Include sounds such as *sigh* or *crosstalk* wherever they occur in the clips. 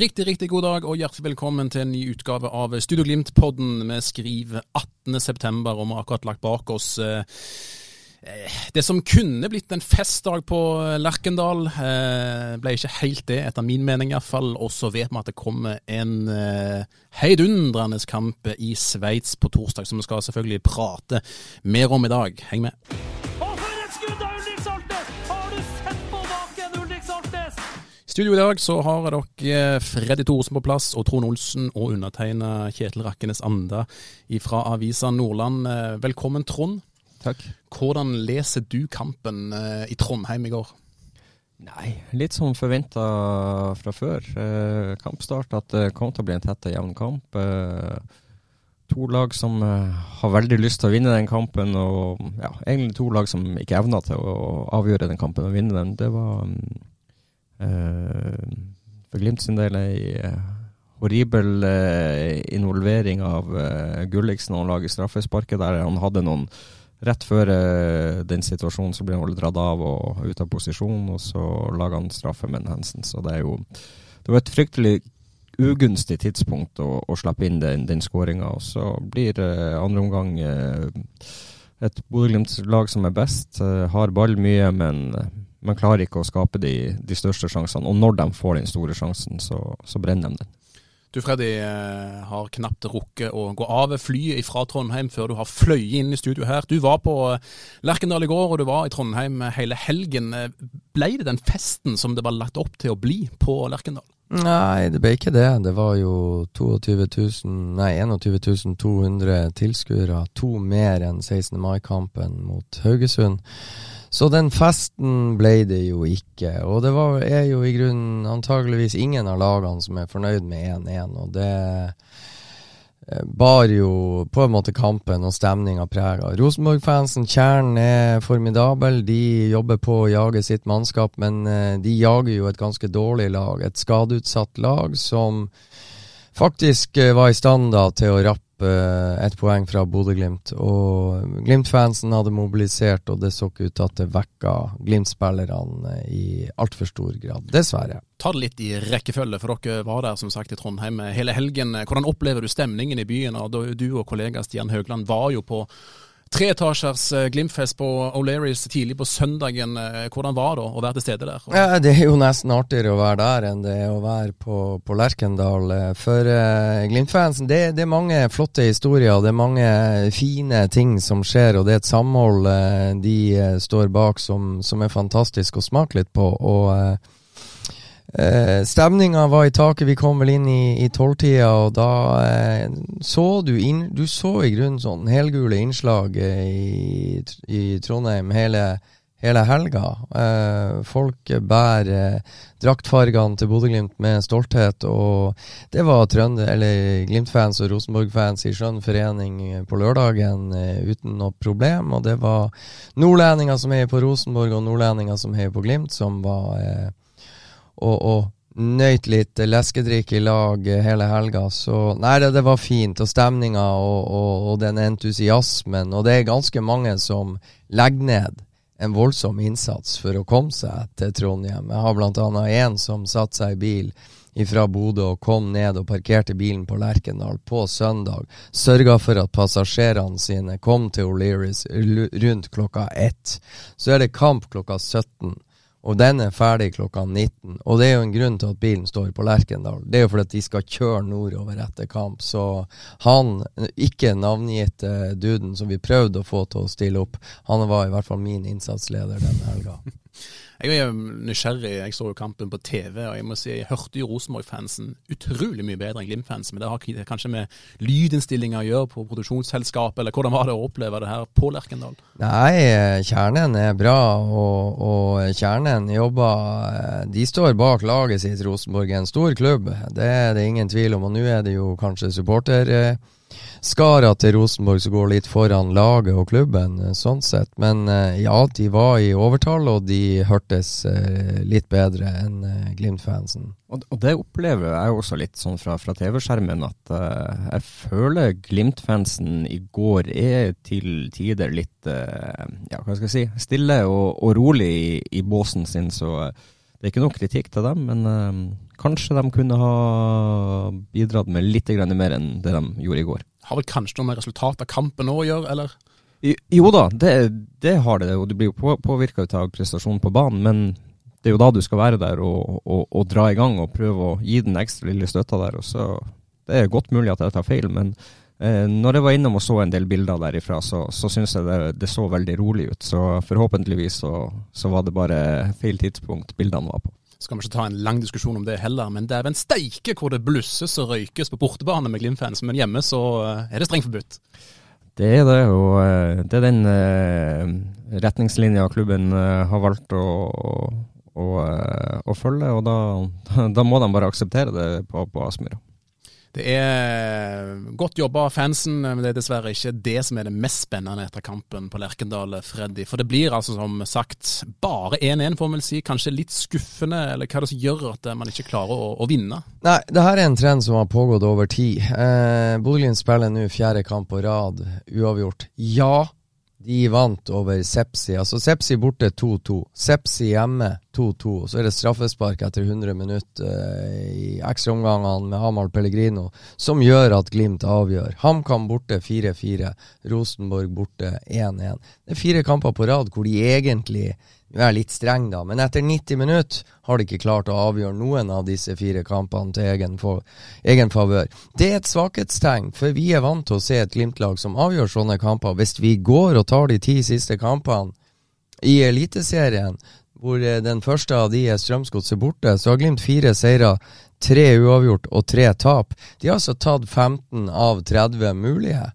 Riktig, riktig god dag og hjertelig velkommen til en ny utgave av Studio Glimt-podden. Vi skriver 18.9 og vi har akkurat lagt bak oss eh, eh, det som kunne blitt en festdag på Lerkendal. Eh, ble ikke helt det, etter min mening iallfall. Og så vet vi at det kommer en heidundrende kamp i Sveits på torsdag, som vi skal selvfølgelig prate mer om i dag. Heng med. Studio i dag så har dere Freddy Thoresen på plass, og Trond Olsen og undertegna Kjetil Rakkenes Anda fra Avisa Nordland. Eh, Velkommen, Trond. Takk. Hvordan leser du kampen eh, i Trondheim i går? Nei, litt som forventa fra før. Eh, kampstart at det kom til å bli en tett og jevn kamp. Eh, to lag som eh, har veldig lyst til å vinne den kampen, og ja, egentlig to lag som ikke evna til å avgjøre den kampen og vinne den. Det var mm, eh, for Glimt sin del ei eh, horribel eh, involvering av Gulliksen og laget straffesparket der han hadde noen Rett før eh, den situasjonen så ble han dratt av og ut av posisjon, og så laga han straffe med Hansen. Så det er jo Det var et fryktelig ugunstig tidspunkt å, å slippe inn den, den skåringa. Og så blir eh, andre omgang eh, et Bodø-Glimt-lag som er best. eh, har ball mye, men eh, man klarer ikke å skape de, de største sjansene. Og når de får den store sjansen, så, så brenner de den. Du Freddy eh, har knapt rukket å gå av flyet fra Trondheim før du har fløyet inn i studio her. Du var på eh, Lerkendal i går, og du var i Trondheim hele helgen. Eh, Ble det den festen som det var lagt opp til å bli på Lerkendal? Nei, det ble ikke det. Det var jo 22 000, nei 21 200 tilskuere. To mer enn 16. mai-kampen mot Haugesund. Så den festen ble det jo ikke. Og det var, er jo i grunnen antageligvis ingen av lagene som er fornøyd med 1-1. Og det eh, bar jo på en måte kampen og stemninga prega. Rosenborg-fansen, kjernen er formidabel. De jobber på å jage sitt mannskap, men eh, de jager jo et ganske dårlig lag. Et skadeutsatt lag som faktisk eh, var i stand da til å rappe eh, et poeng fra Bodø-Glimt. Og Glimt-fansen hadde mobilisert, og det så ikke ut til at det vekka Glimt-spillerne eh, i altfor stor grad. Dessverre. Ta det litt i rekkefølge, for dere var der som sagt i Trondheim hele helgen. Hvordan opplever du stemningen i byen? Du og kollega Stian Høgland var jo på treetasjers eh, Glimt-fest på O'Learys tidlig på søndagen. Eh, Hvordan var det å være til stede der? Ja, det er jo nesten artigere å være der enn det er å være på, på Lerkendal. eh, For uh, Glimt-fansen, det, det er mange flotte historier, det er mange fine ting som skjer, og det er et samhold uh, de står bak som, som er fantastisk å smake litt på. og eh, Eh, Stemninga var i taket. Vi kom vel inn i, i tolvtida, og da eh, så du inn, Du så i grunnen sånn helgule innslag eh, i, i Trondheim hele, hele helga. Eh, folk bærer eh, draktfargene til Bodø-Glimt med stolthet, og det var trønder, eller Glimt-fans og Rosenborg-fans i skjønn forening eh, på lørdagen uten noe problem. Og det var nordlendinger som heier på Rosenborg, og nordlendinger som heier på Glimt, som var og, og nøyt litt leskedrikk i lag hele helga. Så nei, det, det var fint. Og stemninga og, og, og den entusiasmen. Og det er ganske mange som legger ned en voldsom innsats for å komme seg til Trondheim. Jeg har annet en som satte seg i bil fra Bodø og kom ned og parkerte bilen på Lerkendal på søndag. Sørga for at passasjerene sine kom til O'Learys rundt klokka ett. Så er det kamp klokka 17. Og den er ferdig klokka 19. Og det er jo en grunn til at bilen står på Lerkendal. Det er jo fordi at de skal kjøre nordover etter kamp. Så han, ikke navngitte duden som vi prøvde å få til å stille opp, han var i hvert fall min innsatsleder denne helga. *laughs* Jeg er nysgjerrig. Jeg så jo kampen på TV, og jeg må si jeg hørte jo Rosenborg-fansen utrolig mye bedre enn Glimt-fansen. Men det har kanskje med lydinnstillingen å gjøre på produksjonsselskapet, eller hvordan var det å oppleve det her på Lerkendal? Nei, kjernen er bra, og, og kjernen jobber De står bak laget sitt. Rosenborg en stor klubb, det er det ingen tvil om. Og nå er det jo kanskje supporter skara til Rosenborg som går litt foran laget og klubben, eh, sånn sett. Men eh, ja, de var i overtall, og de hørtes eh, litt bedre enn Glimt-fansen. Og, det opplever jeg også litt sånn fra, fra TV-skjermen, at jeg føler Glimt-fansen i går er til tider litt ja, hva skal jeg si, stille og, og rolig i, i, båsen sin. Så det er ikke noe kritikk til dem, men kanskje de kunne ha bidratt med litt mer enn det de gjorde i går har vel kanskje noe med resultatet av kampen nå å gjøre, eller? Jo da, det, det har det, og du blir jo på, påvirka av prestasjonen på banen. Men det er jo da du skal være der og, og, og, dra i gang og prøve å gi den ekstra lille støtta der. og så Det er godt mulig at jeg tar feil, men eh, når jeg var innom og så en del bilder derifra, så, så syns jeg det, det, så veldig rolig ut. Så forhåpentligvis så, så var det bare feil tidspunkt bildene var på skal vi ikke ta en lang diskusjon om det heller, men dæven steike hvor det blusses og røykes på bortebane med Glimt-fans, men hjemme så eh, er det strengt forbudt. Det er det, og eh, det er den uh, retningslinja klubben har valgt å, å, å, følge, og da, *laughs* da, må de bare akseptere det på, på Aspmyra. Det er godt jobba av fansen, men det er dessverre ikke det som er det mest spennende etter kampen på Lerkendal, Freddy. For det blir altså som sagt bare 1-1, får man vel si. Kanskje litt skuffende, eller hva er det som gjør at man ikke klarer å, å vinne? Nei, det her er en trend som har pågått over tid. Eh, Bodø-Glimt spiller nå fjerde kamp på rad uavgjort. Ja, de vant over Sepsi. Altså Sepsi borte 2-2. Sepsi hjemme 2-2. Så er det straffespark etter 100 minutter uh, i ekstraomgangene med Amahl Pellegrino som gjør at Glimt avgjør. HamKam borte 4-4. Rosenborg borte 1-1. Det er fire kamper på rad hvor de egentlig jeg er litt streng, da, men etter 90 minutter har de ikke klart å avgjøre noen av disse fire kampene til egen, for, egen favør. Det er et svakhetstegn, for vi er vant til å se et Glimt-lag som avgjør sånne kamper. Hvis vi går og tar de ti siste kampene i Eliteserien, hvor eh, den første av de er Strømsgodset borte, så har Glimt fire seire, tre uavgjort og tre tap. De har altså tatt 15 av 30 mulige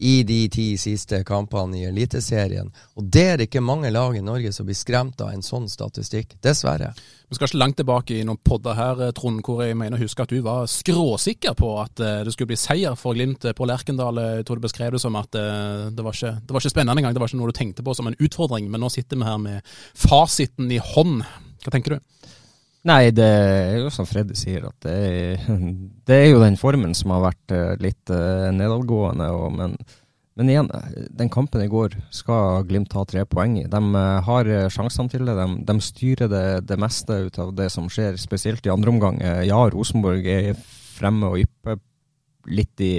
i de ti siste kampene i Eliteserien. Og det er det ikke mange lag i Norge som blir skremt av en sånn statistikk, dessverre. Vi skal ikke langt tilbake i noen podder her, Trond, hvor jeg mener å huske at du var skråsikker på at eh, det skulle bli seier for Glimt på Lerkendal. Jeg tror du beskrev det som at eh, det var, ikke, det var ikke spennende engang, det var ikke noe du tenkte på som en utfordring. Men nå sitter vi her med fasiten i hånd. Hva tenker du? Nei, det er jo som Freddy sier, at det er, *laughs* det er, jo den formen som har vært eh, litt uh, nedadgående. Og, men, men, igjen, den kampen i går skal Glimt ta tre poeng i. De har sjansene til det. De, de styrer det, det, meste ut av det som skjer, spesielt i andre omgang. Ja, Rosenborg er fremme og ypper litt i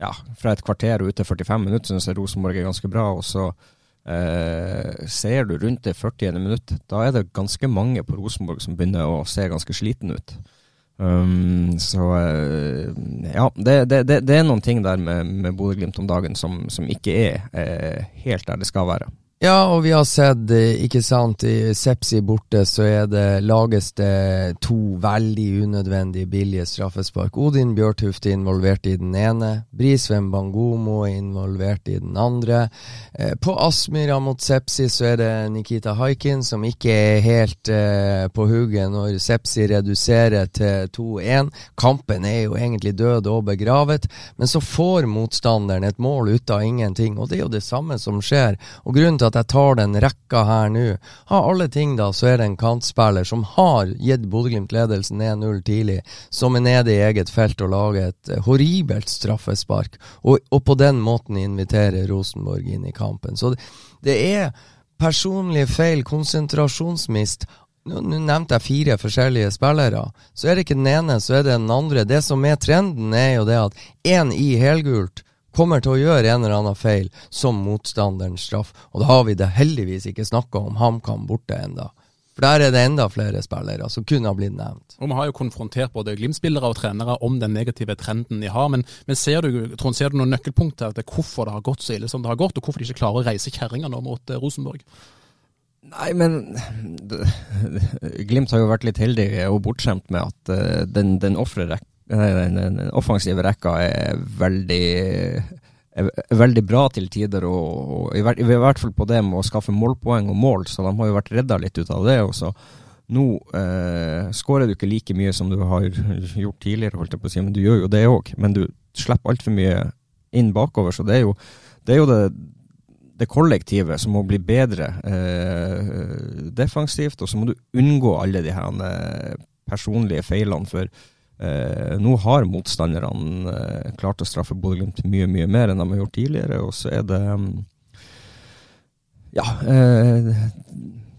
ja, fra et kvarter og ut til 45 minutter, syns jeg Rosenborg er ganske bra. og så Eh, ser du rundt det 40. minutt, da er det ganske mange på Rosenborg som begynner å se ganske sliten ut. Um, så eh, ja, det, det, det, det, er noen ting der med, med Bodø-Glimt om dagen som, som ikke er eh, helt der det skal være. Ja, og vi har sett, eh, ikke sant, i Sepsi borte så er det lages det to veldig unødvendige billige straffespark. Odin Bjørtuft er involvert i den ene. Brisveen Bangomo er involvert i den andre. Eh, på Aspmyra mot Sepsi så er det Nikita Haikin som ikke er helt eh, på hugget når Sepsi reduserer til 2-1. Kampen er jo egentlig død og begravet, men så får motstanderen et mål ut av ingenting, og det er jo det samme som skjer. Og grunnen til at jeg tar den rekka her nå. Av alle ting, da, så er det en kantspiller som har gitt Bodø-Glimt ledelsen 1-0 tidlig, som er nede i eget felt og lager et eh, horribelt straffespark, og, og på den måten inviterer Rosenborg inn i kampen. Så det, det er personlige feil, konsentrasjonsmist. Nå, nå, nevnte jeg fire forskjellige spillere. Så er det ikke den ene, så er det den andre. Det som er trenden, er jo det at én i helgult kommer til å gjøre en eller annen feil som motstanderens straff. Og da har vi det heldigvis ikke snakka om HamKam borte enda. For der er det enda flere spillere som kunne ha blitt nevnt. Og Vi har jo konfrontert både Glimt-spillere og trenere om den negative trenden de har. Men, men ser, du, Trond, ser du noen nøkkelpunkter til hvorfor det har gått så ille som det har gått, og hvorfor de ikke klarer å reise kjerringa nå mot eh, Rosenborg? Nei, men *laughs* Glimt har jo vært litt heldig og bortskjemt med at uh, den, den, den, offensive rekka er veldig er veldig bra til tider, og, i, hvert, fall på det med å skaffe målpoeng og mål, så de har jo vært redda litt ut av det. også. Nå eh, skårer du ikke like mye som du har gjort tidligere, holdt jeg på å si, men du gjør jo det òg. Men du slipper altfor mye inn bakover, så det er jo det, er jo det, det kollektivet som må bli bedre eh, defensivt, og så må du unngå alle de her eh, personlige feilene. for Eh, nå har motstanderne eh, klart å straffe Bodø-Glimt mye, mye mer enn de har gjort tidligere. Og så er det mm, Ja. Eh,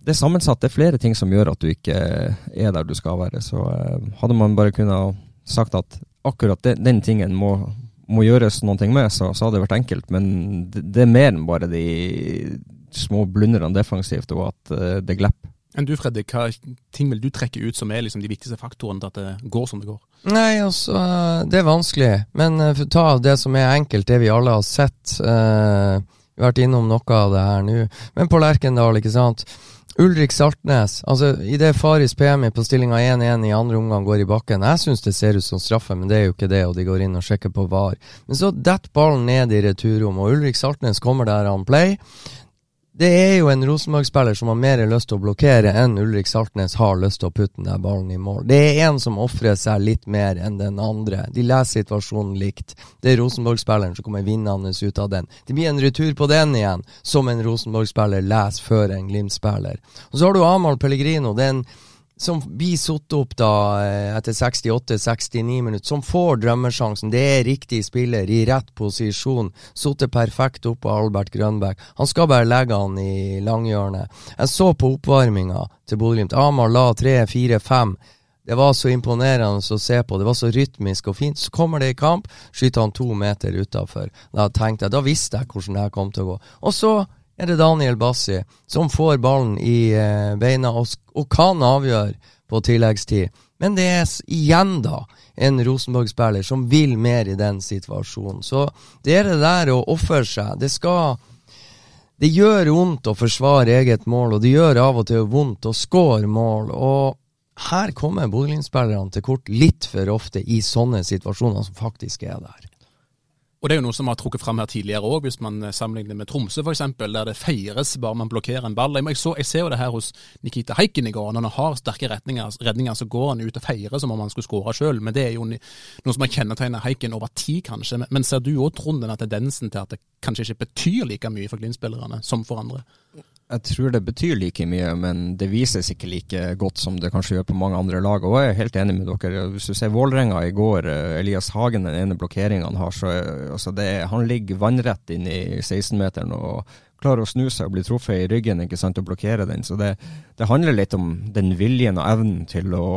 det er sammensatt. Det er flere ting som gjør at du ikke er der du skal være. Så eh, hadde man bare kunnet sagt at akkurat den, den tingen må, må gjøres noe med, så, så, hadde det vært enkelt. Men det, det, er mer enn bare de små blunderne defensivt, og at uh, det glipper. Enn du Fredrik, hva ting vil du trekke ut som er liksom de viktigste faktorene til at det går som det går? Nei, altså, det er vanskelig. Men uh, for å ta det som er enkelt, det vi alle har sett. Eh, vært innom noe av det her nå. Men på Lerkendal, ikke sant. Ulrik Saltnes. altså Idet Faris PMI på stillinga 1-1 i andre omgang går i bakken Jeg syns det ser ut som straffe, men det er jo ikke det, og de går inn og sjekker på VAR. Men så detter ballen ned i returrommet, og Ulrik Saltnes kommer der han play. Det er jo en Rosenborg-spiller som har mer lyst til å blokkere enn Ulrik Saltnes har lyst til å putte den der ballen i mål. Det er en som ofrer seg litt mer enn den andre. De leser situasjonen likt. Det er Rosenborg-spilleren som kommer vinnende ut av den. Det blir en retur på den igjen, som en Rosenborg-spiller leser før en Glimt-spiller. Og så har du Amahl Pellegrino. Det er en som blir satt opp da eh, etter 68-69 minutter, som får drømmesjansen. Det er riktig spiller i rett posisjon. Sittet perfekt opp på Albert Grønbæk. Han skal bare legge han i langhjørnet. Jeg så på oppvarminga til Bodø-Glimt. Amar la tre, fire, fem. Det var så imponerende å se på. Det var så rytmisk og fint. Så kommer det i kamp, skyter han to meter utafor. Da tenkte jeg, da visste jeg hvordan det her kom til å gå. Og så er det Daniel Bassi som får ballen i eh, beina og, og, kan avgjøre på tilleggstid. Men det er igjen da en Rosenborg-spiller som vil mer i den situasjonen. Så det er det der å ofre seg. Det skal Det gjør vondt å forsvare eget mål, og det gjør av og til vondt å score mål. og her kommer Bodø-Glimt-spillerne til kort litt for ofte i sånne situasjoner som faktisk er der. Og Det er jo noe som har trukket fram her tidligere òg, hvis man sammenligner med Tromsø f.eks., der det feires bare man blokkerer en ball. Jeg, så, jeg ser jo det her hos Nikita Heiken i går. Når han har sterke redninger, redninger så går han ut og feirer som om han skulle skåre sjøl. Men det er jo noe som har kjennetegnet Heiken over tid, kanskje. Men ser du òg, Trond, denne tendensen til at det kanskje ikke betyr like mye for Glimt-spillerne som for andre? Jeg tror det betyr like mye, men det vises ikke like godt som det kanskje gjør på mange andre lag. Og jeg er helt enig med dere. Hvis du ser Vålerenga i går, eh, Elias Hagen, den ene blokkeringa han har, så eh, altså det, han ligger vannrett inn i 16-meteren og klarer å snu seg og bli truffet i ryggen ikke sant, og blokkere den. Så det, det handler litt om den viljen og evnen til å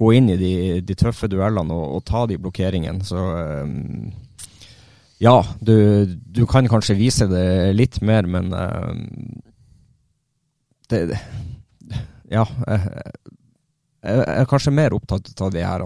gå inn i de, de tøffe duellene og, og, ta de blokkeringene. Så um, ja, du, du, kan kanskje vise det litt mer, men um, det, Ja. Jeg, jeg, er kanskje mer opptatt av de her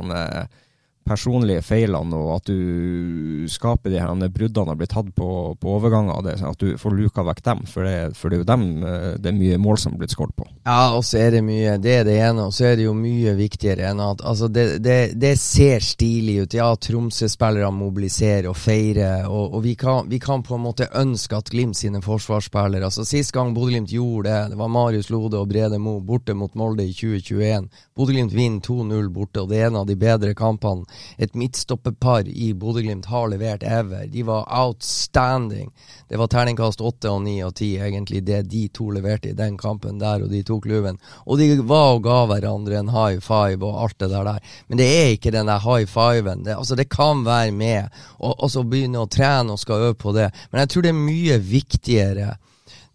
personlige feilene, og at du skaper de her bruddene og blir tatt på, på overganger. Det, at du får luka vekk dem, for det, for det er jo dem eh, det er mye mål som har blitt skåret på. Ja, og så er det mye Det er det ene, og så er det jo mye viktigere enn at altså det, det, det ser stilig ut. Ja, Tromsø-spillerne mobiliserer og feirer, og, og vi, kan, vi, kan, på en måte ønske at Glimt sine forsvarsspillere altså Sist gang Bodø-Glimt gjorde det, det var Marius Lode og Brede Mo borte mot Molde i 2021. Bodø-Glimt vinner 2-0 borte, og det er en av de bedre kampene et midtstopperpar i Bodø-Glimt har levert ever. De var outstanding. Det var terningkast åtte og ni og ti, egentlig, det de to leverte i den kampen der, og de tok luven. Og de var og ga hverandre en high five og alt det der. Men det er ikke den der high fiven. Det, altså, det kan være med, og, og så begynne å trene og skal øve på det. Men jeg tror det er mye viktigere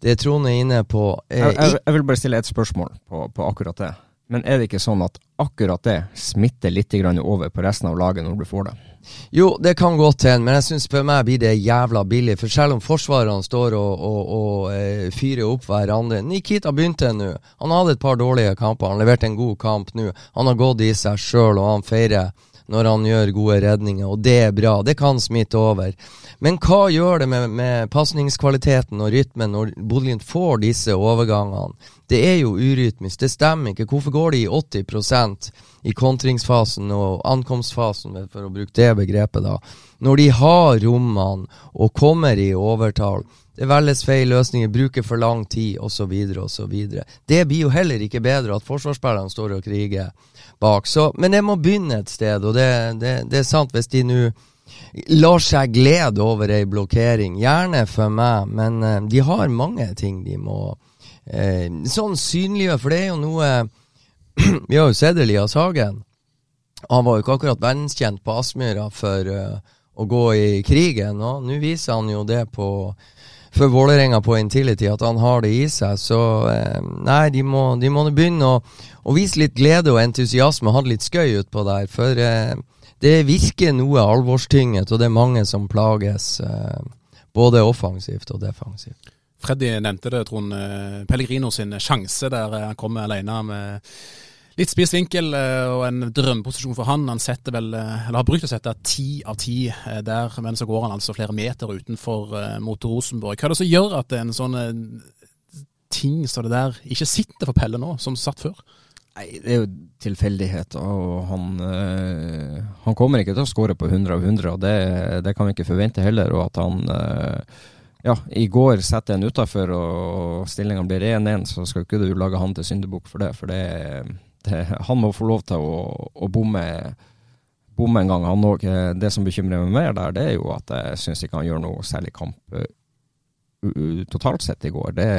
det Trond er inne på eh, jeg, jeg, jeg, vil bare stille et spørsmål på, på akkurat det. Men er det ikke sånn at akkurat det smitter litt over på resten av laget når du får det? Jo, det kan godt hende, men jeg syns for meg blir det jævla billig. For selv om forsvarerne står og, og, og eh, fyrer opp hverandre Nikita begynte nå. Han hadde et par dårlige kamper. Han leverte en god kamp nå. Han har gått i seg sjøl, og han feirer når han gjør gode redninger, og det er bra. Det kan smitte over. Men hva gjør det med, med pasningskvaliteten og rytmen når Bodø-Glimt får disse overgangene? Det er jo urytmisk. Det stemmer ikke. Hvorfor går de i 80% i kontringsfasen og ankomstfasen, for å bruke det begrepet, da? Når de har rommene og kommer i overtall. Det velges feil løsninger, bruker for lang tid osv. osv. Det blir jo heller ikke bedre at forsvarsspillerne står og kriger bak. Så, men det må begynne et sted, og det, det, det er sant hvis de nå lar seg glede over ei blokkering. Gjerne for meg, men uh, de har mange ting de må uh, sånn synliggjør, for det er jo noe *clears throat* Vi har jo sett Elias Hagen. Han var jo ikke akkurat verdenskjent på Aspmyra for uh, å gå i krigen, og nå viser han jo det på for Vålerenga på Intility, at han har det i seg. Så nei, de må, de må begynne å, å, vise litt glede og entusiasme ha det litt skøy utpå der. For det virker noe alvorstynget, og det er mange som plages. både offensivt og defensivt. Freddy nevnte det, Trond. Pellegrino sin sjanse der han kommer alene med litt spiss vinkel og en drømmeposisjon for han. Han setter vel, eller har brukt å sette ti av ti der, men så går han altså flere meter utenfor mot Rosenborg. Hva er det som gjør at en sånn ting som det der ikke sitter for Pelle nå, som satt før? Nei, Det er jo tilfeldigheter. og han, øh, han, kommer ikke til å skåre på 100 av 100, og det, det, kan vi ikke forvente heller. og at han øh, ja, i går setter en utafor og stillinga blir 1-1, så skal ikke du lage han til syndebukk for det. For det, det, han må få lov til å, å bomme, bomme, en gang, han òg. Det som bekymrer meg mer der, det er jo at jeg syns ikke han gjør noe særlig kamp uh, uh, totalt sett i går. Det,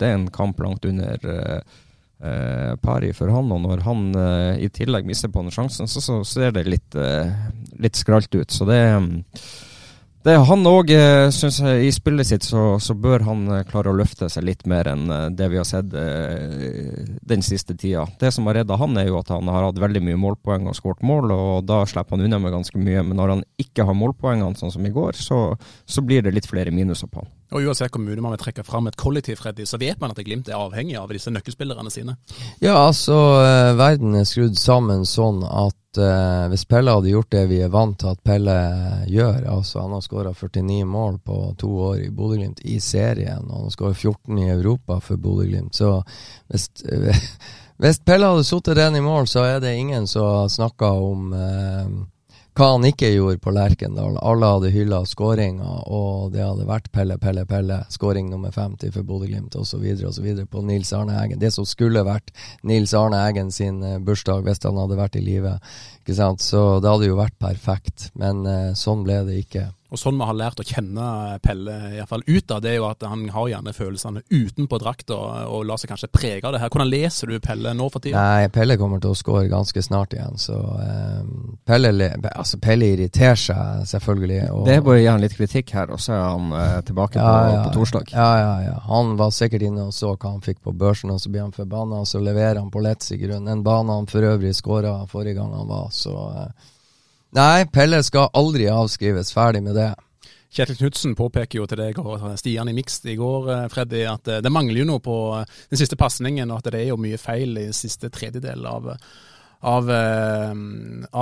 det, er en kamp langt under uh, pari for han, og når han i tillegg mister på den sjansen, så, så ser det litt, litt skralt ut. Så det det han òg, syns jeg, i spillet sitt så, så, bør han klare å løfte seg litt mer enn det vi har sett eh, den siste tida. Det som har redda han, er jo at han har hatt veldig mye målpoeng og skåret mål, og da slipper han unna med ganske mye. Men når han ikke har målpoengene, sånn som i går, så, så blir det litt flere minuser på han. Og Uansett kommune man vil trekke fram et kollektiv, Freddy, så vet man at Glimt er avhengig av disse nøkkelspillerne sine. Ja, altså, eh, verden er skrudd sammen sånn at eh, hvis Pelle hadde gjort det vi er vant til at Pelle gjør, altså han har skåra 49 mål på to år i Bodø-Glimt i serien, og han skåra 14 i Europa for Bodø-Glimt, så hvis, *laughs* hvis Pelle hadde sittet den i mål, så er det ingen som snakker om eh, hva han ikke gjorde på Lerkendal. Alle hadde hylla skåringa, og det hadde vært Pelle, Pelle, Pelle. Skåring nummer 50 for Bodø-Glimt osv. osv. på Nils Arne Eggen. Det som skulle vært Nils Arne Eggen sin uh, bursdag hvis han hadde vært i live. Så det hadde jo vært perfekt, men uh, sånn ble det ikke. Og sånn vi har lært å kjenne Pelle iallfall ut av, det er jo at han har gjerne følelsene utenpå drakta og, og lar seg kanskje prege av det her. Hvordan leser du Pelle nå for tida? Nei, Pelle kommer til å skåre ganske snart igjen, så um, Pelle, altså, Pelle irriterer seg selvfølgelig. Og, det er bare å gi han litt kritikk her, og så er han uh, tilbake ja, på, ja, på, torsdag. Ja, ja, ja. Han var sikkert inne og så hva han fikk på børsen, og så blir han forbanna, og så leverer han på Letz i grunnen. En bane han for øvrig skåra forrige gang han var, så uh, Nei, Pelle skal aldri avskrives. Ferdig med det. Kjetil Knutsen påpeker jo til deg og Stian i Mixed i går, eh, Freddy, at eh, det mangler jo noe på eh, den siste pasningen, og at det er jo mye feil i siste tredjedel av, av,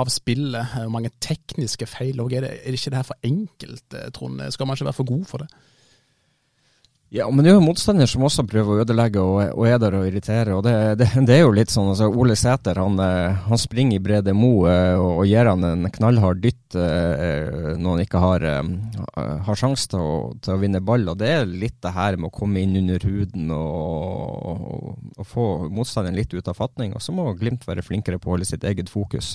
av spillet. Hvor mange tekniske feil. Og er, er det ikke det her for enkelt, Trond? Skal man ikke være for god for det? Ja, men det er jo motstander som også prøver å ødelegge og, og er der og irritere. og det, det, det, er jo litt sånn, altså Ole Sæter han, eh, han springer i Brede Mo eh, og, og, gir han en knallhard dytt eh, når han ikke har, har sjanse til, til, å vinne ball. og Det er litt det her med å komme inn under huden og, og få motstanderen litt ut av fatning. Og så må Glimt være flinkere på å holde sitt eget fokus.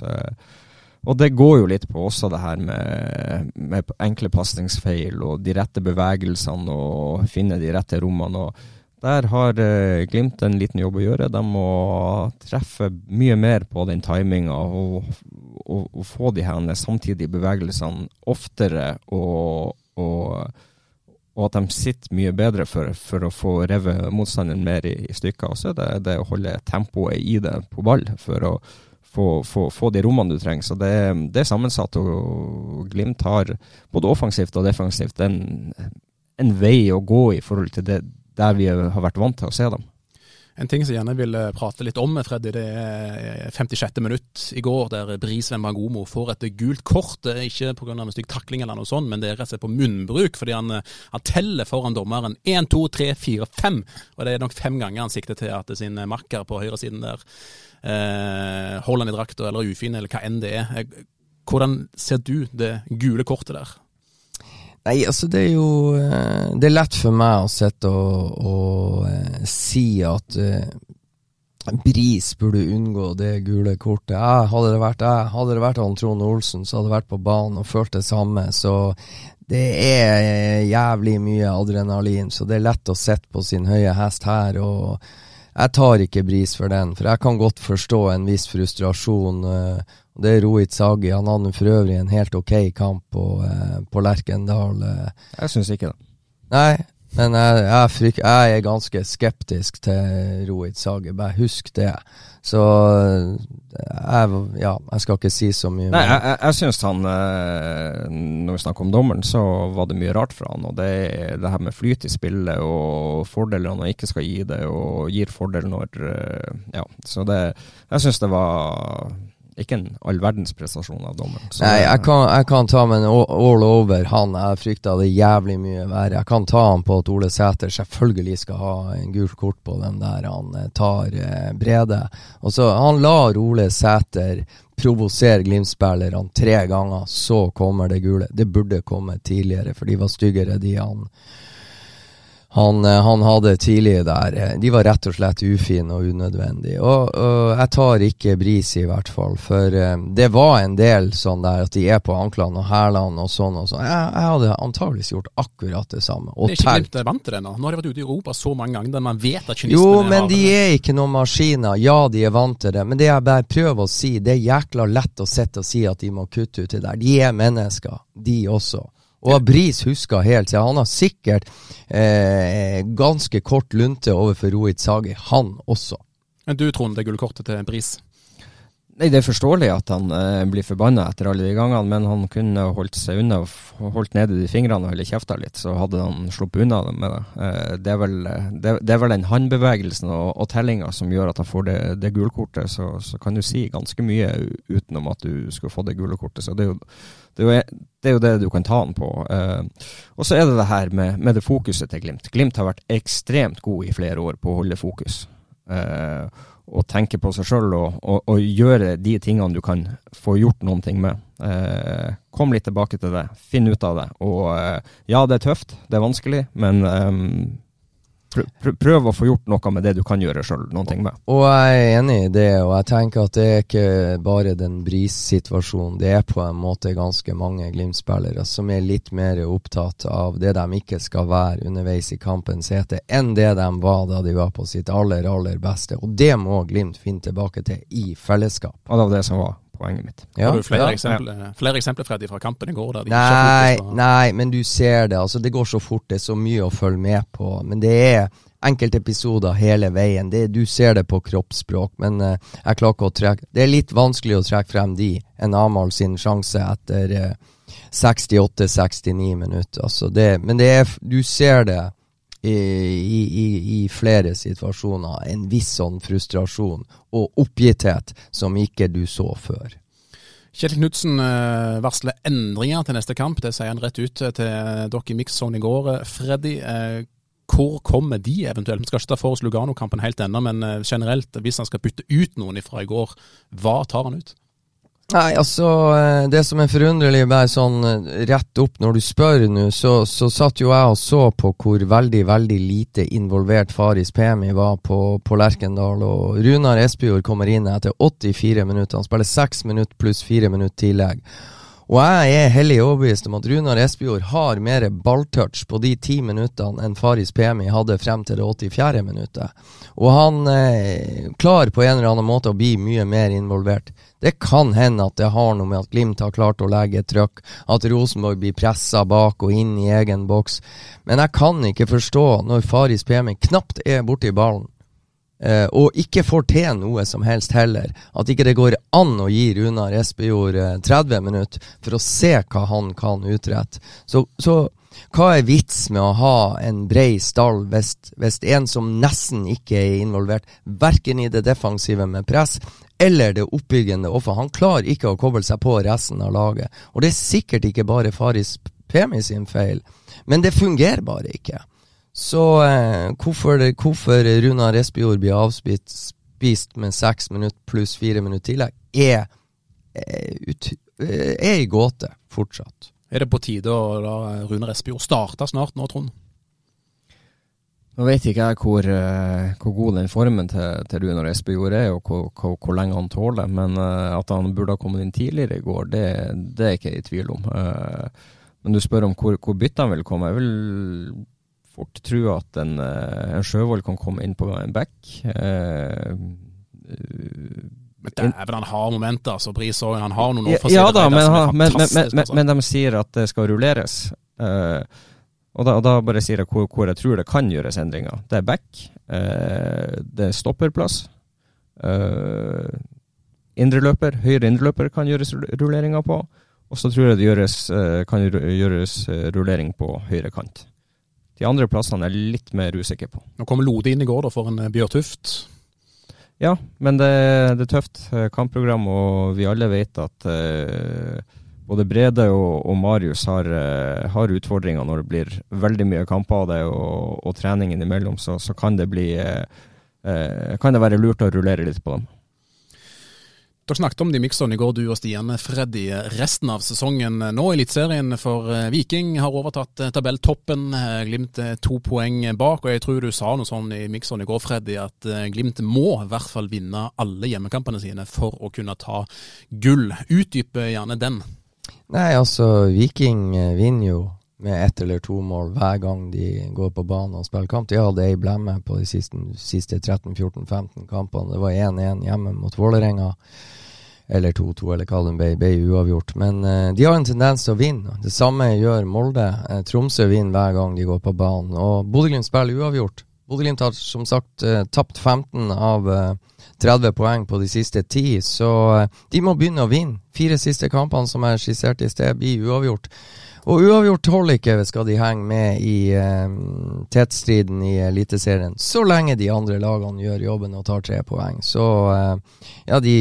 Og det går jo litt på også det her med, med enkle pasningsfeil og de rette bevegelsene og finne de rette rommene. og Der har eh, Glimt en liten jobb å gjøre. De må treffe mye mer på den timinga og, og, og, få de her samtidige bevegelsene oftere og, og, og at de sitter mye bedre for, for å få revet motstanderen mer i, i stykker. Og så er det det å holde tempoet i det på ball for å få, få, få de rommene du trenger. Så det, det er sammensatt, og Glimt har både offensivt og defensivt en, en vei å gå i forhold til det der vi har vært vant til å se dem. En ting som jeg gjerne vil prate litt om, Freddy, det er 56. minutt i går, der Brisveen Bangomo får et gult kort. Det er ikke pga. en stygg takling eller noe sånt, men det er rett og slett på munnbruk. Fordi han, han teller foran dommeren 1, 2, 3, 4, 5. Og det er nok fem ganger han sikter til at sin makker på høyresiden der eh, holder i drakta eller ufin, eller hva enn det er. Hvordan ser du det gule kortet der? Nei, altså det er jo eh, Det er lett for meg å sitte og, og uh, si at Bris burde unngå det gule kortet. Jeg, hadde det vært jeg, hadde det vært han Trond Olsen, så hadde jeg vært på banen og følt det samme. Så det er jævlig mye adrenalin, så det er lett å sitte på sin høye hest her. og jeg tar ikke bris for den, for jeg kan godt forstå en viss frustrasjon. Uh, det er Rohit Sagi. Han hadde for øvrig en helt ok kamp på, eh, på Lerkendal. Eh. Jeg syns ikke det. Nei, men jeg, jeg, fryk, jeg, er ganske skeptisk til Rohit Sage, Bare husk det. Så jeg, ja, jeg skal ikke si så mye. Nei, jeg, jeg, jeg syns han eh, Når vi snakker om dommeren, så var det mye rart fra han. Og det, det her med flyt i spillet og fordeler han ikke skal gi det, og gir fordel når Ja, så det Jeg syns det var ikke en all verdens prestasjon av dommeren. Nei, jeg kan, jeg kan, ta med en all over han. Jeg frykta det jævlig mye verre. Jeg kan ta han på at Ole Sæter selvfølgelig skal ha en gult kort på den der han eh, tar eh, Brede. Og så Han lar Ole Sæter provosere Glimt-spillerne tre ganger, så kommer det gule. Det burde komme tidligere, for de var styggere, de han han, eh, han, hadde tidlig der. Eh, de var rett og slett ufine og unødvendige. Og, og, jeg tar ikke bris i hvert fall, for um, det var en del sånn der at de er på anklene og hælene og sånn og sånn. Jeg, jeg, hadde antageligvis gjort akkurat det samme. Og det er ikke Glimt vant til det nå. Nå har de vært ute i Europa så mange ganger der man vet at kynismen Jo, men de er ikke noen maskiner. Ja, de er vant til det. Men det jeg bare prøver å si, det er jækla lett å sitte og si at de må kutte ut det der. De er mennesker, de også. Og Bris husker helt, så han har sikkert eh, ganske kort lunte overfor Rohit Sagi, han også. Men du, Trond, det gullkortet til Bris? Nei, Det er forståelig at han eh, blir forbanna etter alle de gangene, men han kunne holdt seg unna og holdt nede de fingrene og holdt kjefta litt, så hadde han sluppet unna med det. Eh, det, er vel, eh, det, det, er vel den håndbevegelsen og, og tellinga som gjør at han får det, det gulkortet. Så, så, kan du si ganske mye utenom at du skulle få det gule kortet. Så det er jo det er, jo, det er jo det du kan ta han på. Eh, og så er det det her med, med, det fokuset til Glimt. Glimt har vært ekstremt god i flere år på å holde fokus. Uh, og tenke på seg sjøl og, og, og, gjøre de tingene du kan få gjort noen ting med. Eh, kom litt tilbake til det. Finn ut av det. Og ja, det er tøft, det er vanskelig, men um, prøv å få gjort noe med det du kan gjøre sjøl. Og jeg er enig i det, og jeg tenker at det er ikke bare den Bris-situasjonen. Det er på en måte ganske mange Glimt-spillere som er litt mer opptatt av det de ikke skal være underveis i kampens hete, enn det de var da de var på sitt aller, aller beste. Og det må Glimt finne tilbake til i fellesskap. Og det var det som var poenget mitt. Ja, Har du flere, ja. eksempler, flere eksempler Freddy, fra kampen i går? nei, nei, men du ser det. altså Det går så fort, det er så mye å følge med på. Men det er enkeltepisoder hele veien. Det, du ser det på kroppsspråk, men uh, jeg klarer ikke å trekke Det er litt vanskelig å trekke frem de enn Amahl sin sjanse etter uh, eh, 68-69 minutter. Altså det, men det er, du ser det i, i, i, flere situasjoner en viss sånn frustrasjon og oppgitthet som ikke du så før. Kjetil Knutsen eh, varsler endringer til neste kamp. Det sier han rett ut til dere i Mix-Zone i går. Freddy, eh, hvor kommer de eventuelt? Vi skal ikke ta for oss Lugano-kampen helt ennå, men eh, generelt, hvis han skal bytte ut noen fra i går, hva tar han ut? Nei, altså eh, Det som er forunderlig, bare sånn eh, rett opp når du spør nå, så, så satt jo jeg og så på hvor veldig, veldig lite involvert Faris Pemi var på, på Lerkendal. Og Runar Espejord kommer inn etter 84 minutter. Han spiller 6 minutter pluss 4 minutter tillegg. Og jeg er hellig overbevist om at Runar Espejord har mer balltouch på de ti minuttene enn Faris Pemi hadde frem til det 84. minuttet. Og han eh, klarer på en eller annen måte å bli mye mer involvert. Det kan hende at det har noe med at Glimt har klart å legge et trøkk, at Rosenborg blir pressa bak og inn i egen boks. Men jeg kan ikke forstå, når Faris Pemi knapt er borti ballen, Uh, og ikke får til noe som helst heller. At ikke det går an å gi Runar Espejord uh, 30 minutter for å se hva han kan utrette. Så, så, hva er vits med å ha en brei stall hvis, hvis en som nesten ikke er involvert, verken i det defensive med press eller det oppbyggende offer, han klarer ikke å koble seg på resten av laget. Og det er sikkert ikke bare Faris Pemi sin feil, men det fungerer bare ikke. Så eh, hvorfor, hvorfor Runar Espejord blir avspist med seks minutter pluss fire minutter tillegg, er, er, eh, er i gåte fortsatt. Er det på tide å la Runar Espejord starte snart nå, Trond? Nå vet ikke jeg hvor, uh, hvor god den formen til, til Runar Espejord er, og hvor, hvor, hvor, lenge han tåler. Men at han burde ha kommet inn tidligere i går, det, det er jeg ikke i tvil om. Men du spør om hvor, hvor byttene vil komme. Jeg vil fort tro at en, eh, en Sjøvold kan komme inn på en back. Eh, men Dæven, han har momenter, altså. òg. Han har noen offensive ja, da, men, han, men, men, altså. men, de sier at det skal rulleres. Eh, og, da, og, da, bare sier jeg hvor, hvor, jeg tror det kan gjøres endringer. Det er back. Eh, det er stopperplass. Uh, indreløper, høyre indreløper kan gjøres rulleringer på. Og så tror jeg det gjøres, kan gjøres rullering på høyre kant. De andre plassene er jeg litt mer usikker på. Nå kom Lode inn i går da for en Bjørn Bjørtuft. Ja, men det, det, er tøft eh, kampprogram, og vi alle vet at uh, både Brede og, og Marius har, uh, har, utfordringer når det blir veldig mye kamper av det, og, og treningen imellom, så, så kan det bli uh, kan det være lurt å rullere litt på dem. Dere snakket om de mikserne i går, du og Stian Freddy. Resten av sesongen nå i Eliteserien for eh, Viking har overtatt eh, tabelltoppen. Glimt Glimt to poeng bak, og jeg tror du sa noe sånn i mikseren i går, Freddy, at Glimt må i hvert fall vinne alle hjemmekampene sine for å kunne ta gull. Utdype gjerne den. Nei, altså Viking vinner jo med ett eller to mål hver gang de går på banen og spiller kamp. De hadde ei blemme på de siste, siste 13-14-15 kampene. Det var 1-1 hjemme mot Vålerenga eller 2-2, eller hva det ble, uavgjort. Men uh, de har en tendens til å vinne. Det samme gjør Molde. Uh, Tromsø vinner hver gang de går på banen. Og Bodø-Glimt spiller uavgjort. Bodø-Glimt har som sagt uh, tapt 15 av 30 poeng på de siste 10, så de må begynne å vinne. Fire siste kampene som jeg skisserte i sted, blir uavgjort. Og uavgjort holder ikke skal de henge med i um, tettstriden i Eliteserien, så lenge de andre lagene gjør jobben og tar tre poeng. Så uh, ja, de,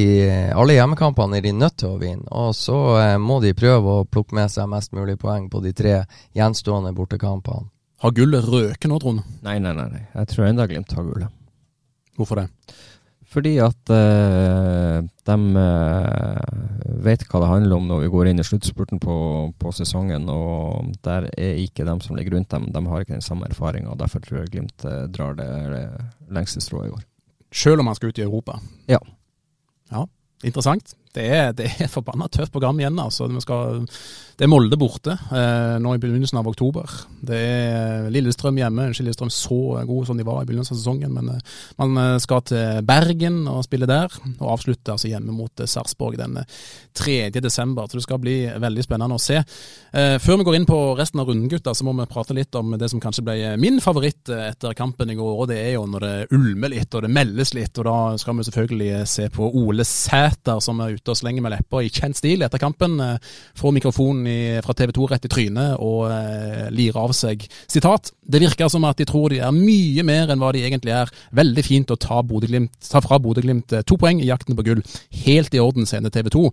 alle hjemmekampene er de nødt til å vinne. Og så uh, må de prøve å plukke med seg mest mulig poeng på de tre gjenstående bortekampene. Har gullet røket nå, Trond? Nei, nei, nei. Jeg tror enda Glimt har gullet. Hvorfor det? Fordi at uh, de uh, vet hva det handler om når vi går inn i sluttspurten på, på, sesongen. Og der er ikke dem som ligger rundt dem. De har ikke den samme erfaringa. Derfor tror jeg Glimt uh, drar det, det lengste strået i år. Selv om han skal ut i Europa? Ja. Ja, Interessant. Det er, er forbanna tøft program igjen. altså. Skal, det er Molde borte eh, nå i begynnelsen av oktober. Det er Lillestrøm hjemme. Ikke Lillestrøm så god som de var i begynnelsen av sesongen, men eh, man eh, skal til Bergen og spille der. Og avslutte altså hjemme mot eh, Sarpsborg den 3. Eh, desember. Så det skal bli veldig spennende å se. Eh, før vi går inn på resten av runden, gutter, så må vi prate litt om det som kanskje ble min favoritt etter kampen i går. og Det er jo når det ulmer litt og det meldes litt. og Da skal vi selvfølgelig se på Ole Sæter som er ute ute og slenger med leppa i kjent stil etter kampen. Eh, får mikrofonen fra TV 2 rett i trynet og eh, lirer av seg sitat. Det virker som at de tror de er mye mer enn hva de egentlig er. Veldig fint å ta, ta fra Bodø-Glimt eh, to poeng i jakten på gull. Helt i orden, sender TV 2.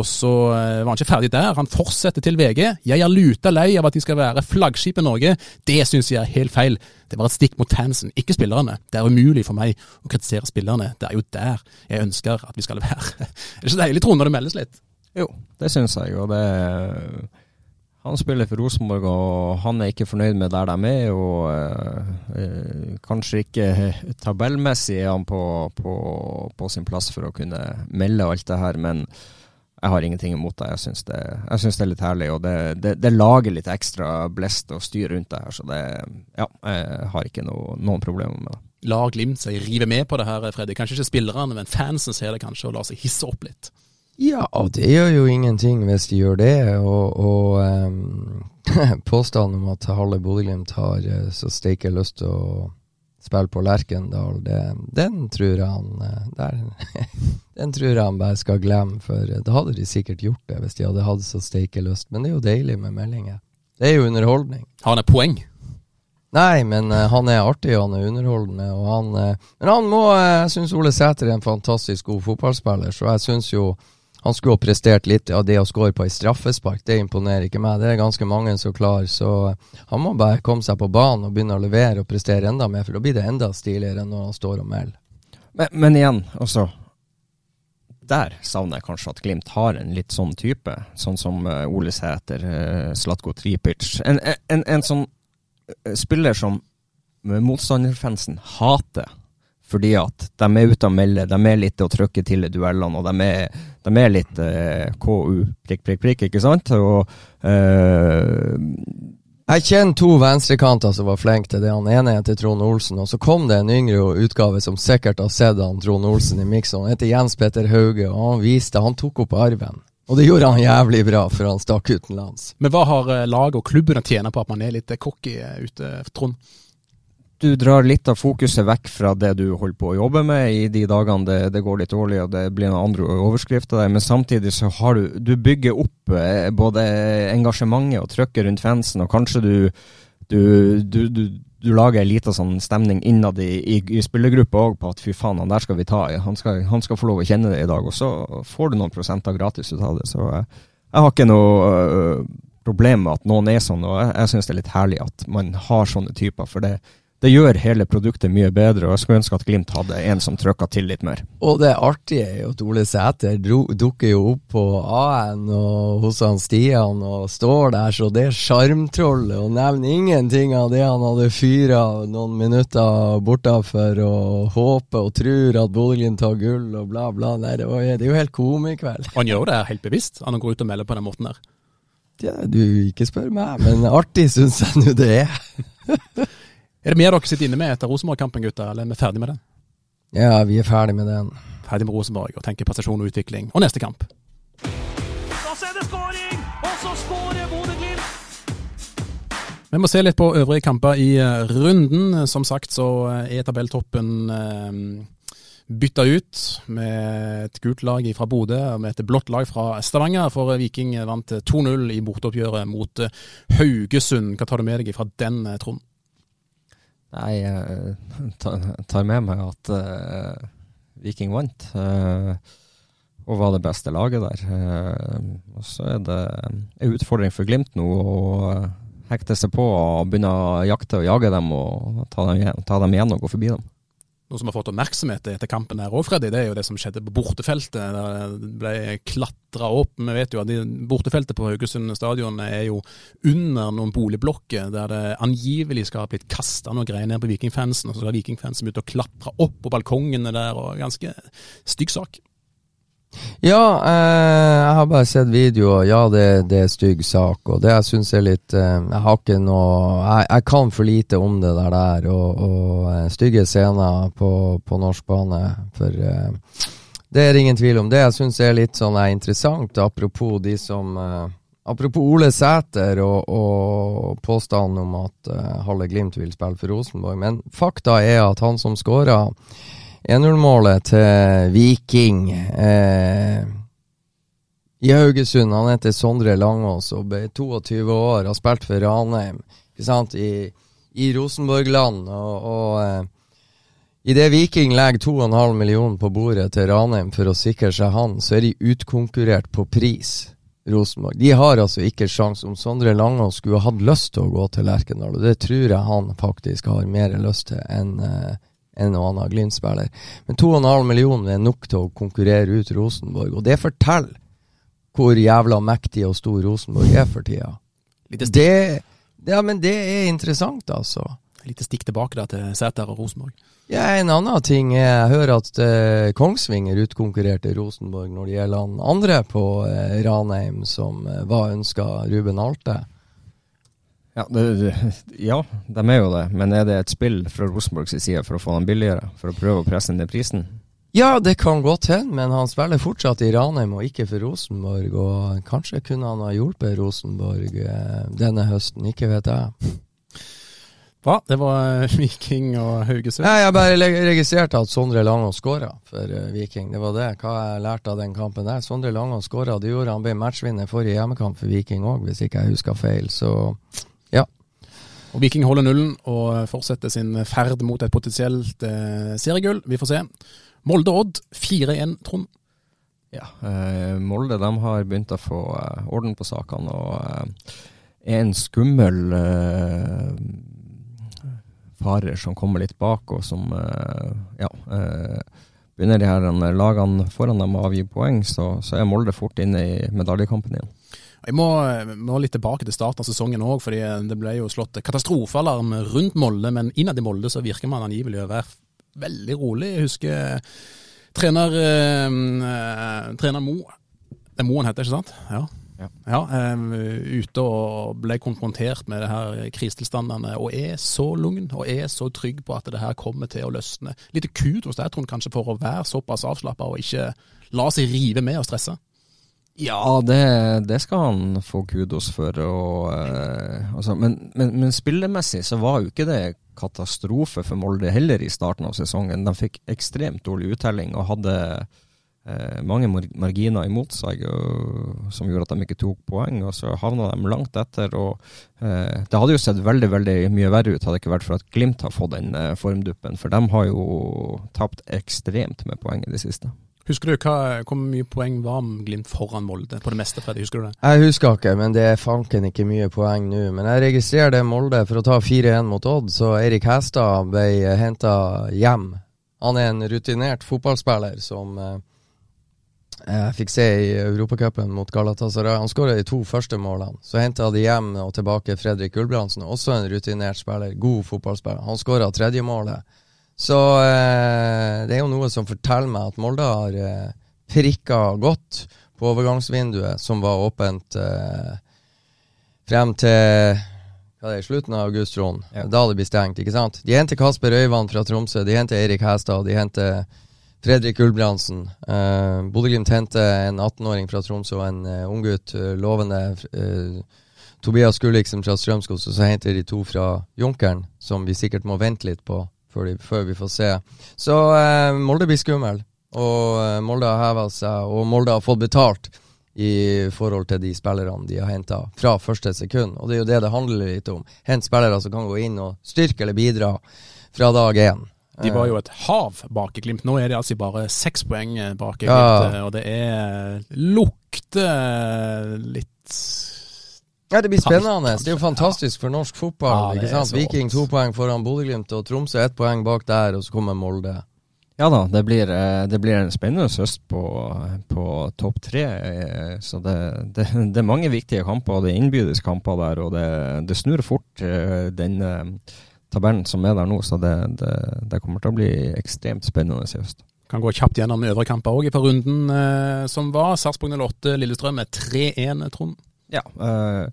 Og så var han ikke ferdig der. Han fortsetter til VG. Jeg er luta lei av at de skal være flaggskipet Norge. Det syns jeg er helt feil. Det var et stikk mot fansen, ikke spillerne. Det er umulig for meg å kritisere spillerne. Det er jo der jeg ønsker at vi skal være. *laughs* Er det ikke deilig, tror når det meldes litt? Jo, det syns jeg. Og det han spiller for Rosenborg, og han er ikke fornøyd med der de er. Og øh, kanskje ikke tabellmessig er han på, på, på, sin plass for å kunne melde alt det her, men jeg har ingenting imot det. Jeg syns det, det er litt herlig, og det, det, det, lager litt ekstra blest og styr rundt det her. Så det, ja, jeg har ikke no, noen problemer med det. Lar Glimt seg rive med på det her, Freddy? Kanskje ikke spillerne, men fansen ser det kanskje og lar seg hisse opp litt? Ja, det gjør jo ingenting hvis de gjør det. Og, og um, *laughs* påstanden om at Halle Bodø-Glimt har eh, så steike lyst til å spille på Lerkendal, det, den tror jeg han eh, der, *laughs* Den tror jeg han bare skal glemme, for eh, da hadde de sikkert gjort det hvis de hadde hatt så steike lyst. Men det er jo deilig med meldinger. Det er jo underholdning. Har han et poeng? Nei, men uh, han er artig han er underholdende. Og han, uh, men han må Jeg syns Ole Sæter er en fantastisk god fotballspiller, så jeg syns jo han skulle ha prestert litt av det å score på ei straffespark. Det imponerer ikke meg. Det er ganske mange som klarer, så han må bare komme seg på banen og begynne å levere og prestere enda mer, for da blir det enda stiligere enn når han står og melder. Men, men, igjen, altså Der savner jeg kanskje at Glimt har en litt sånn type, sånn som uh, Ole Sæter, uh, Slatko Tripic. En, en, en, sånn spiller som motstanderfansen hater fordi at de er ute og melder, de er litt å trykke til i duellene, og de er, de er litt eh, KU, prikk, prikk, prikk, ikke sant? Og eh, jeg kjenner to venstrekanter som var flinke til det. Han ene heter Trond Olsen, og så kom det en yngre utgave som sikkert har sett han Trond Olsen i miksen. Han heter Jens Petter Hauge, og han viste Han tok opp arven. Og det gjorde han jævlig bra, for han stakk utenlands. Men hva har eh, laget og klubben å tjene på at man er litt cocky eh, ute, Trond? Du drar litt av fokuset vekk fra det du holder på å jobbe med i de dagene det, det går litt dårlig og det blir noen andre overskrifter der, men samtidig så har du Du bygger opp eh, både engasjementet og trykket rundt fansen, og kanskje du du, du, du, du lager en liten sånn stemning innad i, i, i spillergruppa òg på at fy faen, han der skal vi ta i. Han skal, han skal få lov å kjenne det i dag. Og så får du noen prosenter gratis ut av det. Så eh, jeg har ikke noe øh, problem med at noen er sånn, og jeg, jeg syns det er litt herlig at man har sånne typer. For det, det gjør hele produktet mye bedre, og jeg skulle ønske at Glimt hadde en som trykka til litt mer. Og det artige er jo at Ole Sæter dukker jo opp på A-en og hos han Stian og står der, så det sjarmtrollet og nevner ingenting av det han hadde fyra noen minutter bortafor og håper og tror at Bodø-Glimt tar gull og bla, bla. Nei, det, var, det er jo helt komikveld. Han gjør det helt bevisst, han går ut og melder på den måten der? Ja, du, ikke spør meg, men artig syns jeg nå det er. *laughs* Er det mer dere sitter inne med etter Rosenborg-kampen, gutter, eller er vi ferdig med den? Ja, vi er ferdig med den. Ferdig med Rosenborg og tenker prestasjon og utvikling. Og neste kamp. Da er det skåring, og så skårer Bodø-Glimt! Vi må se litt på øvrige kamper i eh, runden. Som sagt så eh, er tabelltoppen eh, bytta ut med et gult lag fra Bodø og med et blått lag fra Stavanger. For Viking vant 2-0 i borteoppgjøret mot Haugesund. Hva tar du med deg fra den, Trond? Nei, jeg tar med meg at uh, Viking vant. Uh, og var det beste laget der. Uh, og så er det en utfordring for Glimt nå å hekte seg på og begynne å jakte og jage dem og ta dem, ta dem igjen og gå forbi dem. Noe som har fått oppmerksomhet etter kampen her òg, Freddy, det er jo det som skjedde på bortefeltet. Der det ble klatra opp. Vi vet jo at bortefeltet på Haugesund stadion er jo under noen boligblokker der det angivelig skal ha blitt kasta noe greier ned på vikingfansen. Og så skal vikingfansen begynne å klatre opp på balkongene der, og ganske stygg sak. Ja, eh, jeg har bare sett videoer. Ja, det, det er stygg sak. Og det jeg syns er litt eh, Jeg har ikke noe jeg, jeg, kan for lite om det der. der og, og eh, stygge scener på, på, norsk bane. For eh, det er ingen tvil om det. Jeg syns er litt sånn er interessant, apropos de som eh, Apropos Ole Sæter og, og påstanden om at uh, Halle Glimt vil spille for Rosenborg. Men fakta er at han som skåra 1-0-målet til Viking eh, i Haugesund. Han heter Sondre Langås og ble 22 år, har spilt for Ranheim i, i Rosenborg-land. Og, og eh, idet Viking legger 2,5 millioner på bordet til Ranheim for å sikre seg han, så er de utkonkurrert på pris. Rosenborg. De har altså ikke sjans om Sondre Langås skulle hatt lyst til å gå til Lerkendal, og det tror jeg han faktisk har mer lyst til enn eh, en og annen Glimt-spiller. Men 2,5 millioner er nok til å konkurrere ut Rosenborg, og det forteller hvor jævla mektig og stor Rosenborg er for tida. Det, ja, men det er interessant, altså. Lite stikk tilbake da til Sæter og Rosenborg. Ja, En annen ting er jeg hører at eh, Kongsvinger utkonkurrerte Rosenborg når det gjelder han andre på eh, Ranheim som eh, var ønska Ruben Alte. Ja, det, det, ja, de er jo det. Men er det et spill fra Rosenborgs side for å få dem billigere? For å prøve å presse ned prisen? Ja, det kan godt hende, men han spiller fortsatt i Ranheim og ikke for Rosenborg. Og kanskje kunne han ha hjulpet Rosenborg eh, denne høsten, ikke vet jeg. Hva? Det var eh, Viking og Haugesund. Nei, Jeg bare registrerte at Sondre Langås skåra for eh, Viking. Det var det. Hva jeg lærte av den kampen der. Sondre Langås skåra. Det gjorde han ble matchvinner forrige hjemmekamp for Viking òg, hvis ikke jeg husker feil. Så ja. Og Viking holder nullen og fortsetter sin ferd mot et potensielt eh, seriegull. Vi får se. Molde-Odd 4-1, Trond. Ja, eh, Molde de har begynt å få eh, orden på sakene og eh, er en skummel eh, farer som kommer litt bak, og som eh, ja, eh, begynner de her lagene foran dem å avgi poeng, så, så er Molde fort inne i medaljekampen igjen. Jeg må, må litt tilbake til starten av sesongen òg, fordi det ble jo slått katastrofealarm rundt Molde. Men innad i Molde så virker man angivelig å være veldig rolig. Jeg husker trener, eh, trener Mo Det er Moen heter, ikke sant? Ja. Ja. Ja, eh, ute og ble konfrontert med det her krisetilstandene, og er så lugn og er så trygg på at det her kommer til å løsne. Litt kudos der, Trond, kanskje for å være såpass avslappa og ikke la seg rive med og stresse. Ja, det, det skal han få kudos for. Og, eh, altså, men, men, men spillemessig så var jo ikke det katastrofe for Molde heller i starten av sesongen. De fikk ekstremt dårlig uttelling og hadde eh, mange marginer imot seg og, som gjorde at de ikke tok poeng. Og så havna de langt etter. og eh, Det hadde jo sett veldig veldig mye verre ut hadde det ikke vært for at Glimt har fått den eh, formduppen. For de har jo tapt ekstremt med poeng i det siste. Husker du hva, hvor mye poeng var Glimt foran Molde på det meste, Freddy? Husker du det? Jeg husker ikke, men det er fanken ikke mye poeng nå. Men jeg registrerer det Molde for å ta 4-1 mot Odd, så Eirik Hestad ble henta hjem. Han er en rutinert fotballspiller som eh, jeg fikk se i Europacupen mot Galatasaray. Han skåra de to første målene. Så henta de hjem og tilbake Fredrik Gulbrandsen, også en rutinert spiller. God fotballspiller. Han skåra tredje målet. Så eh, det er jo noe som forteller meg at Molde har eh, prikka godt på overgangsvinduet, som var åpent eh, frem til hva er slutten av august, Trond. Ja. Da det blir stengt, ikke sant? De henter Kasper Øyvand fra Tromsø, de henter Erik Hestad, de henter Fredrik Ulbrandsen. Eh, Bodø-Glimt henter en 18-åring fra Tromsø og en uh, unggutt, uh, lovende eh, Tobias Gulliksen fra Strømskog, og så henter de to fra Junkeren, som vi sikkert må vente litt på før, de, før vi får se. Så eh, Molde blir skummel, og eh, Molde har heva seg, og Molde har fått betalt i forhold til de spillerne de har henta fra første sekund. Og det er jo det det handler litt om. Hent spillere som kan gå inn og styrke eller bidra fra dag én. De var jo et hav bak i Glimt. Nå er de altså bare seks poeng bak i Ja. Og det er lukter litt Ja, det blir spennende. Det er jo fantastisk for norsk fotball. Ja, ikke sant? Viking to poeng foran Bodø-Glimt, og Tromsø ett poeng bak der, og så kommer Molde. Ja da, det blir, eh, det blir en spennende høst på, på topp tre. eh, Så det, det, det er mange viktige kamper, og det er innbyrdes kamper der. Og det, det snur fort, eh, den tabellen som er der nå. Så det, det, det kommer til å bli ekstremt spennende i høst. Kan gå kjapt gjennom øvre kamper òg på runden som var. Sarpsborg 08, Lillestrøm med 3-1, Trond. Ja, eh,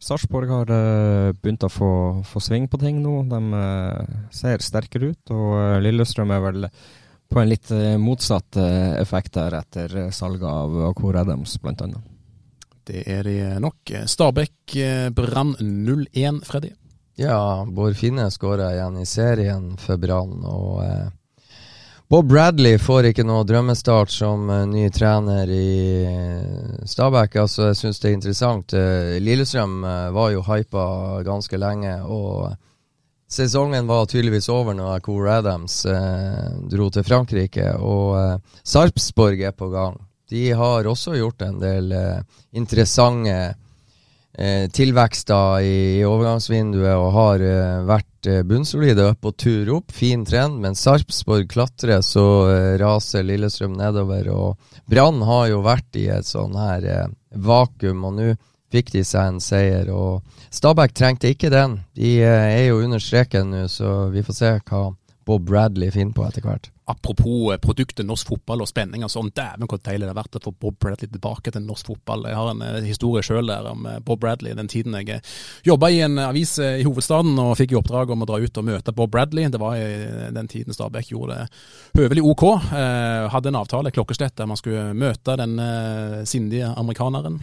Sarpsborg har eh, begynt å få, få sving på ting nå. De eh, ser sterkere ut, og eh, Lillestrøm er vel på en litt eh, motsatt eh, effekt der etter eh, salget av Core Adams, blant annet. Det er de nok. Stabæk eh, Brann 0-1, Freddy. Ja, Bård Finne skåra igjen i serien for Brann, og eh, Bob Bradley får ikke noe drømmestart som eh, ny trener i eh, Stabæk. Altså, jeg syns det er interessant. Eh, Lillestrøm var jo hypa ganske lenge, og sesongen var tydeligvis over når Coor Adams eh, dro til Frankrike, og eh, Sarpsborg er på gang. De har også gjort en del eh, interessante eh, tilvekster i, overgangsvinduet og har eh, vært eh, bunnsolide og tur opp. Fin trend, men Sarpsborg klatrer, så eh, raser Lillestrøm nedover. Og Brann har jo vært i et sånn her eh, vakuum, og nå fikk de seg en seier. Og Stabæk trengte ikke den. De eh, er jo under streken nå, så vi får se hva Bob Bradley finner på etter hvert. Apropos eh, produktet norsk fotball og spenning og sånn, dæven hvor deilig det har vært å få Bob Bradley tilbake til norsk fotball. Jeg har en eh, historie sjøl der om eh, Bob Bradley den tiden jeg jobba i en avis i hovedstaden og fikk i oppdrag om å dra ut og møte Bob Bradley. Det var i den tiden Stabæk gjorde det høvelig OK. Hadde en avtale, klokkeslett, der man skulle møte den sindige amerikaneren.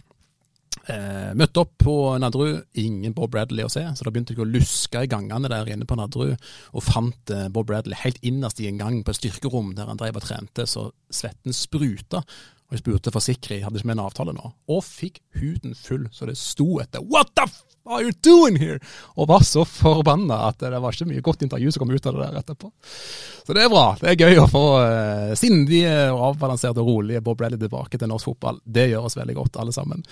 Eh, møtte opp på Nadderud, ingen Bob Bradley å se, så da begynte jeg å luske i gangene der inne på Nadderud, og fant eh, Bob Bradley helt innerst i en gang på et styrkerom der han drev og trente, så svetten spruta. Og jeg spurte for sikkerhet, hadde ikke med en avtale nå, og fikk huden full så det sto etter What the f are you doing here? Og var så forbanna at det var ikke mye godt intervju som kom ut av det der etterpå. Så det er bra. Det er gøy å få uh, sindige og avbalanserte og rolige Bob Bradley tilbake til norsk fotball. Det gjør oss veldig godt, alle sammen.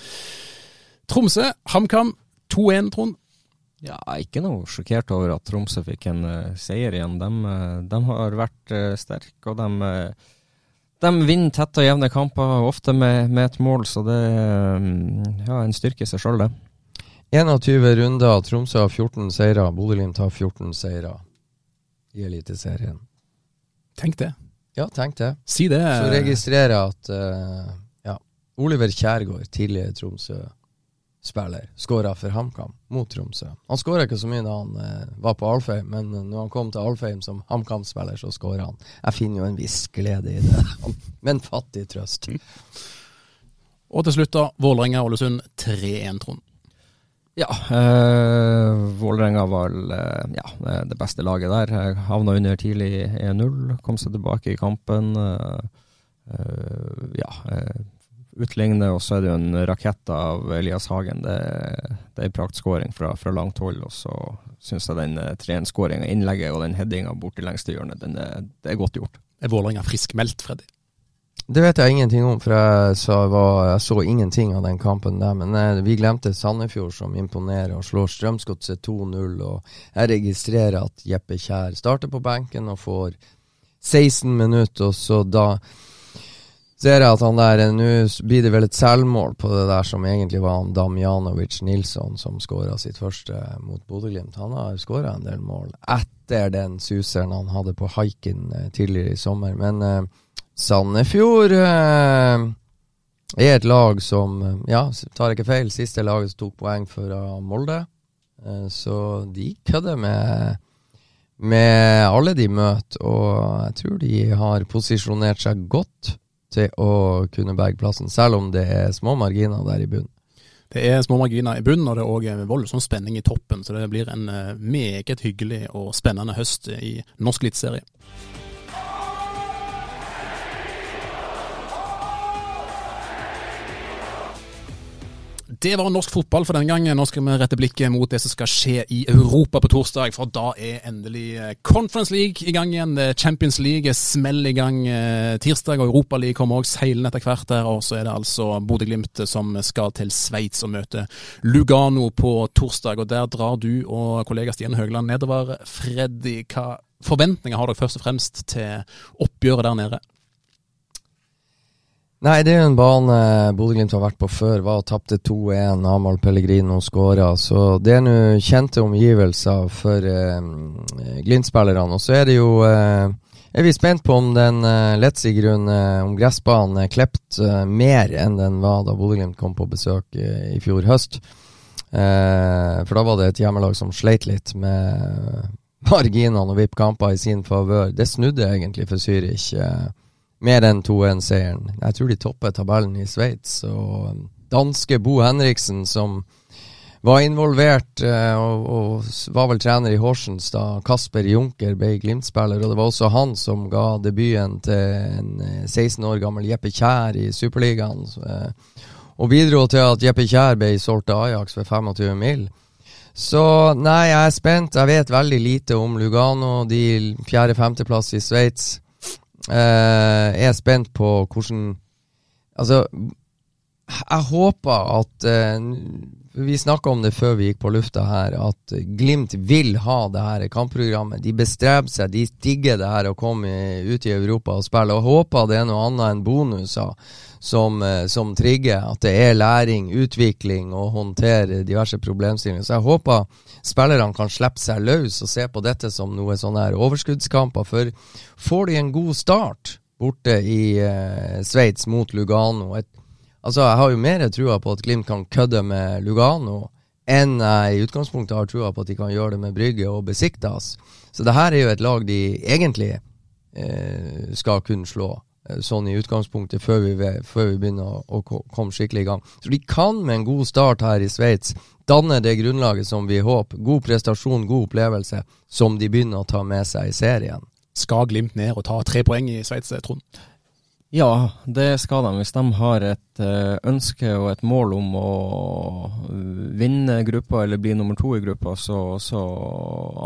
Tromsø, HamKam 2-1, Trond. Ja, ikke noe sjokkert over at Tromsø fikk en uh, seier igjen. De, uh, eh, de har vært uh, sterke, og de, de, vinner tette og jevne kamper, ofte med, med, et mål, så det er ja, en styrke i seg sjøl, det. 21 runder, Tromsø har 14 seire, Bodø-Glimt har 14 seire i Eliteserien. Tenk det. Ja, tenk det. Si det. Så registrerer jeg at ja, Oliver Kjærgaard, tidligere Tromsø spiller, skåra for HamKam mot Tromsø. Han skåra ikke så mye da han eh, var på Alfheim, men når han kom til Alfheim som HamKam-spiller, så skåra han. Jeg finner jo en viss glede i det, *laughs* men fattig trøst. Og til slutt, da. Vålerenga-Ålesund 3-1, Trond. Ja, eh, Vålerenga var eh, ja, det beste laget der. Jeg havna under tidlig 1-0, kom seg tilbake i kampen. Eh, ja, utligne, og så er det jo en rakett av Elias Hagen. Det, det er en praktskåring fra, fra, langt hold. Og så syns jeg den 3-1-skåringa, eh, innlegget og den headinga bort til lengste hjørnet, den er, det er godt gjort. Er Vålerenga friskmeldt, Freddy? Det vet jeg ingenting om, for jeg så, var, jeg så ingenting av den kampen der. Men jeg, eh, vi glemte Sandefjord, som imponerer og slår Strømsgodset 2-0. Og jeg registrerer at Jeppe Kjær starter på benken og får 16 minutter, og så da ser jeg at han der Nå blir det vel et selvmål på det der som egentlig var han Damjanovic Nilsson som skåra sitt første mot Bodø-Glimt. Han har skåra en del mål etter den suseren han hadde på haiken eh, tidligere i sommer. Men eh, Sandefjord eh, er et lag som Ja, tar jeg ikke feil, siste laget som tok poeng fra Molde. Uh, så de kødder med med alle de møter, og jeg tror de har posisjonert seg godt til å kunne berge plassen, selv om det er små marginer der i bunnen. Det er små marginer i bunnen, og det er òg voldsom spenning i toppen. Så det blir en eh, meget hyggelig og spennende høst i norsk eliteserie. Det var norsk fotball for denne gangen. Nå skal vi rette blikket mot det som skal skje i Europa på torsdag. For da er endelig eh, Conference League i gang igjen. Champions League smeller i gang eh, tirsdag, og Europa League kommer òg seilende etter hvert der. Og så er det altså Bodø-Glimt som skal til Sveits og møte Lugano på torsdag. Og der drar du og kollega Stian Høgland nedover. Freddy, hva forventninger har dere først og fremst til oppgjøret der nede? Nei, det er jo en bane Bodø-Glimt har vært på før. var og Tapte 2-1. Amahl Pellegrino skåra. Så det er nå kjente omgivelser for eh, Glimt-spillerne. Og så er det jo eh, Er vi spent på om den eh, Letzigrund, eh, om gressbanen er klept eh, mer enn den var da Bodø-Glimt kom på besøk eh, i fjor høst. For da var det et hjemmelag som sleit litt med marginene og vippkamper i sin favør. Det snudde egentlig for Zürich. Eh, med den 2-1-seieren. Jeg tror de topper tabellen i Sveits. Og um, danske Bo Henriksen, som var involvert uh, og, og, var vel trener i Horsens da Kasper Junker ble Glimt-spiller. Og det var også han som ga debuten til en 16 uh, år gammel Jeppe Kjær i Superligaen. Uh, og bidro til at Jeppe Kjær ble solgt til Ajax for 25 mil. Så nei, jeg er spent. Jeg vet veldig lite om Lugano, de fjerde-femteplass i Sveits. Uh, jeg er spent på hvordan Altså, jeg håper at eh, Vi snakka om det før vi gikk på lufta her, at Glimt vil ha det her kampprogrammet. De bestreber seg, de digger det her å komme ut i Europa og spille. Og håper det er noe annet enn bonuser som, eh, som trigger. At det er læring, utvikling og håndtere diverse problemstillinger. Så jeg håper spillerne kan slippe seg løs og se på dette som noe sånne her overskuddskamper. For får de en god start borte i eh, Sveits mot Lugano et Altså, jeg har jo mer trua på at Glimt kan kødde med Lugano enn jeg i utgangspunktet har trua på at de kan gjøre det med Brygge og Besiktas. Så det her er jo et lag de egentlig eh, skal kunne slå, eh, sånn i utgangspunktet, før vi, før vi begynner å, å, komme skikkelig i gang. Så de kan med en god start her i Sveits danne det grunnlaget som vi håper. God prestasjon, god opplevelse, som de begynner å ta med seg i serien. Skal Glimt ned og ta tre poeng i Sveits, Trond? Ja, det skal de. Hvis de har et uh, ønske og et mål om å vinne gruppa eller bli nummer to i gruppa, så, så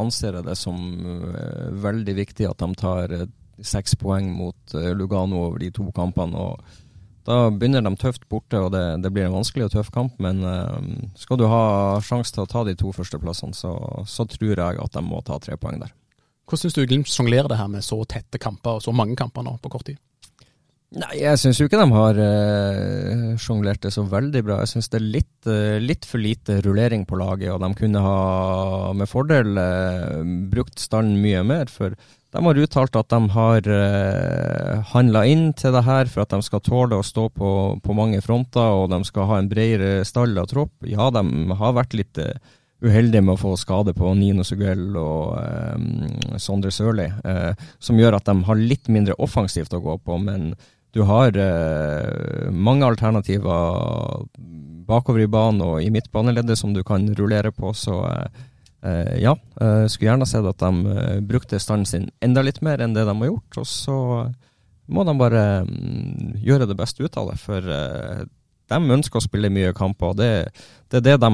anser jeg det som uh, veldig viktig at de tar seks poeng mot Lugano over de to kampene. og Da begynner de tøft borte, og det, det blir en vanskelig og tøff kamp. Men skal du ha sjanse til å ta de to førsteplassene, så, så tror jeg at de må ta tre poeng der. Hvordan syns du Glimt sjonglerer det her med så tette kamper og så mange kamper nå på kort tid? Nei, jeg syns jo ikke de har uh, sjonglert det så veldig bra. Jeg syns det er litt, uh, litt, for lite rullering på laget, og de kunne ha med fordel uh, brukt stallen mye mer. For de har uttalt at de har uh, handla inn til det her for at de skal tåle å stå på, på mange fronter, og de skal ha en bredere stall av tropp. Ja, de har vært litt uh, uheldige med å få skade på Nino Suguel og um, Sondre Sørli, som gjør at de har litt mindre offensivt å gå på. men du har eh, mange alternativer bakover i banen og i midtbaneleddet som du kan rullere på, så eh, eh ja. Eh, skulle gjerne sett at de eh, brukte standen sin enda litt mer enn det de har gjort. Og så må de bare mm, gjøre det beste ut av det, for eh, de ønsker å spille mye kamper. og Det, det er det de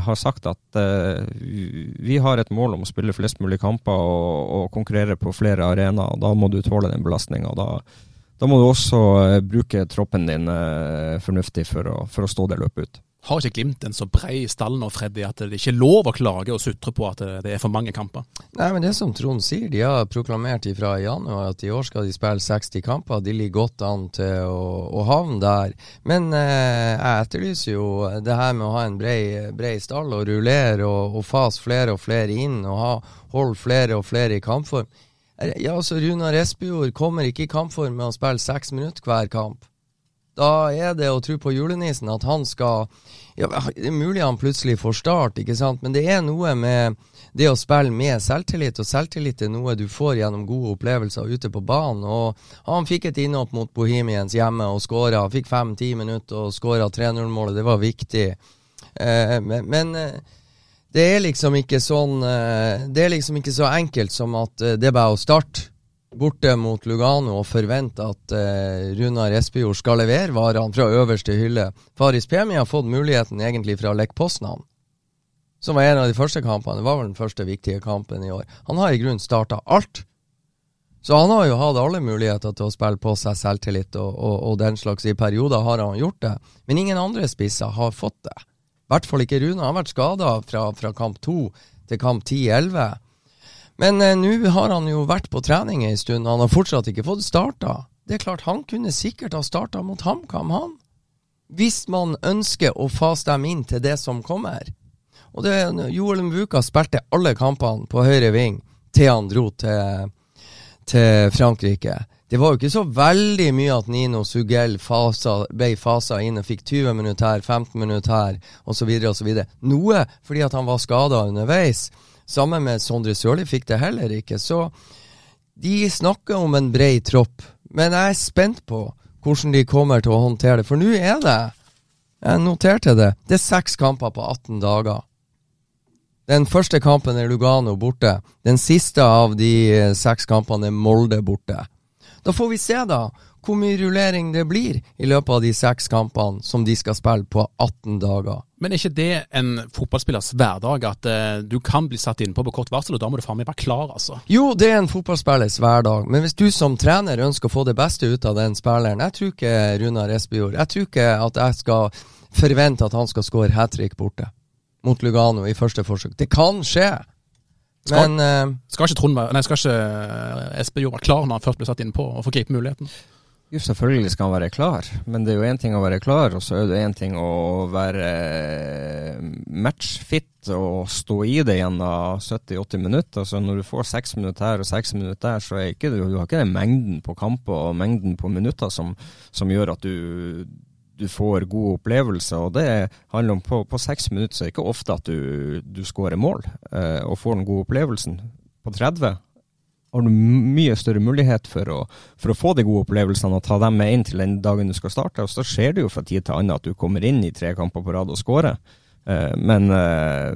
har sagt, at vi har et mål om å spille flest mulig kamper og, og konkurrere på flere arenaer. Da må du tåle den belastninga. Da, da må du også uh, bruke troppen din uh, fornuftig for å, for å, stå det løpet ut. Har ikke Glimt en så brei stall nå, Freddy, at det ikke er lov å klage og sutre på at det er for mange kamper? Nei, men det som Trond sier, de har proklamert fra januar at i år skal de spille 60 kamper. De ligger godt an til å, å havne der. Men eh, jeg etterlyser jo det her med å ha en brei, brei stall og rullere og, og fase flere og flere inn og ha, holde flere og flere i kampform. Ja, altså Runar Espejord kommer ikke i kampform med å spille seks minutter hver kamp. Da er det å tro på julenissen at han skal ja, Det er mulig han plutselig får start, ikke sant, men det er noe med det å spille med selvtillit, og selvtillit er noe du får gjennom gode opplevelser ute på banen. Og han fikk et innhopp mot Bohemians hjemme og skåra. Fikk fem-ti minutter og skåra 3-0-målet. Det var viktig. Eh, men, men eh, det er liksom ikke sånn eh, Det er liksom ikke så enkelt som at eh, det er bare å starte borte mot Lugano og forvente at uh, Runar Espejord skal levere varene fra øverste hylle. Faris Pemi har fått muligheten egentlig fra Lech Poznan, som var en av de første kampene. Det var vel den første viktige kampen i år. Han har i grunnen starta alt. Så han har jo hatt alle muligheter til å spille på seg selvtillit og, og, og den slags. I perioder har han gjort det, men ingen andre spisser har fått det. I hvert fall ikke Rune. Han har vært skada fra, fra, kamp 2 til kamp 10-11. Men eh, nå har han jo vært på trening en stund, og han har fortsatt ikke fått starta. Det er klart, han kunne sikkert ha starta mot HamKam, han. Hvis man ønsker å fase dem inn til det som kommer. Og det, Joel Mbuka spilte alle kampene på høyre ving til han dro til, til Frankrike. Det var jo ikke så veldig mye at Nino Sugell fasa, ble fasa inn og fikk 20 minutter her, 15 minutter her, osv. osv. Noe fordi at han var skada underveis. Sammen med Sondre Sørli fikk det heller ikke. Så de snakker om en bred tropp, men jeg er spent på hvordan de kommer til å håndtere det. For nå er det Jeg noterte det. Det er seks kamper på 18 dager. Den første kampen er Lugano borte. Den siste av de seks kampene er Molde borte. Da får vi se, da, hvor mye rullering det blir i løpet av de seks kampene som de skal spille på 18 dager. Men er ikke det en fotballspillers hverdag, at eh, du kan bli satt innpå på kort varsel, og da må du faen meg være klar, altså? Jo, det er en fotballspillers hverdag, men hvis du som trener ønsker å få det beste ut av den spilleren Jeg tror ikke Runar Espejord Jeg tror ikke at jeg skal forvente at han skal skåre hat trick borte mot Lugano i første forsøk. Det kan skje. Skal, Men eh, skal ikke Trond være, nei, skal ikke eh, Espejord være klar når han først blir satt innpå, og får gripe muligheten? Jo, selvfølgelig skal han være klar, men det er jo én ting å være klar, og så er det én ting å være eh, matchfit og stå i det gjennom 70-80 minutter. Så når du får seks minutter her og seks minutter der, så er ikke du, du har ikke den mengden på kamper og mengden på minutter som, som gjør at du, du får god opplevelse. Og det handler om på, på seks minutter så er det ikke ofte at du, du skårer mål eh, og får den gode opplevelsen. På 30 har du mye større mulighet for å, for å, få de gode opplevelsene og ta dem med inn til den dagen du skal starte. Og så skjer det jo fra tid til annen at du kommer inn i tre kamper på rad og skårer. Eh, men eh,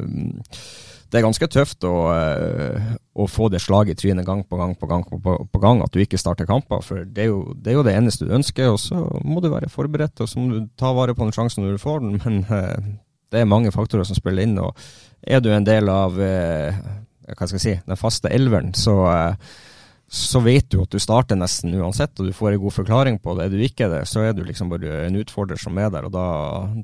det er ganske tøft å, eh, å, få det slaget i trynet gang på gang på gang på, gang, at du ikke starter kamper. For det er, jo, det er, jo, det eneste du ønsker, og så må du være forberedt, og så må du ta vare på den sjansen når du får den. Men det er mange faktorer som spiller inn, og er du en del av hva skal jeg si, den faste elveren, så, så vet du at du starter nesten uansett, og du får en god forklaring på det. Er du ikke det, så er du liksom bare en utfordrer som er der, og da,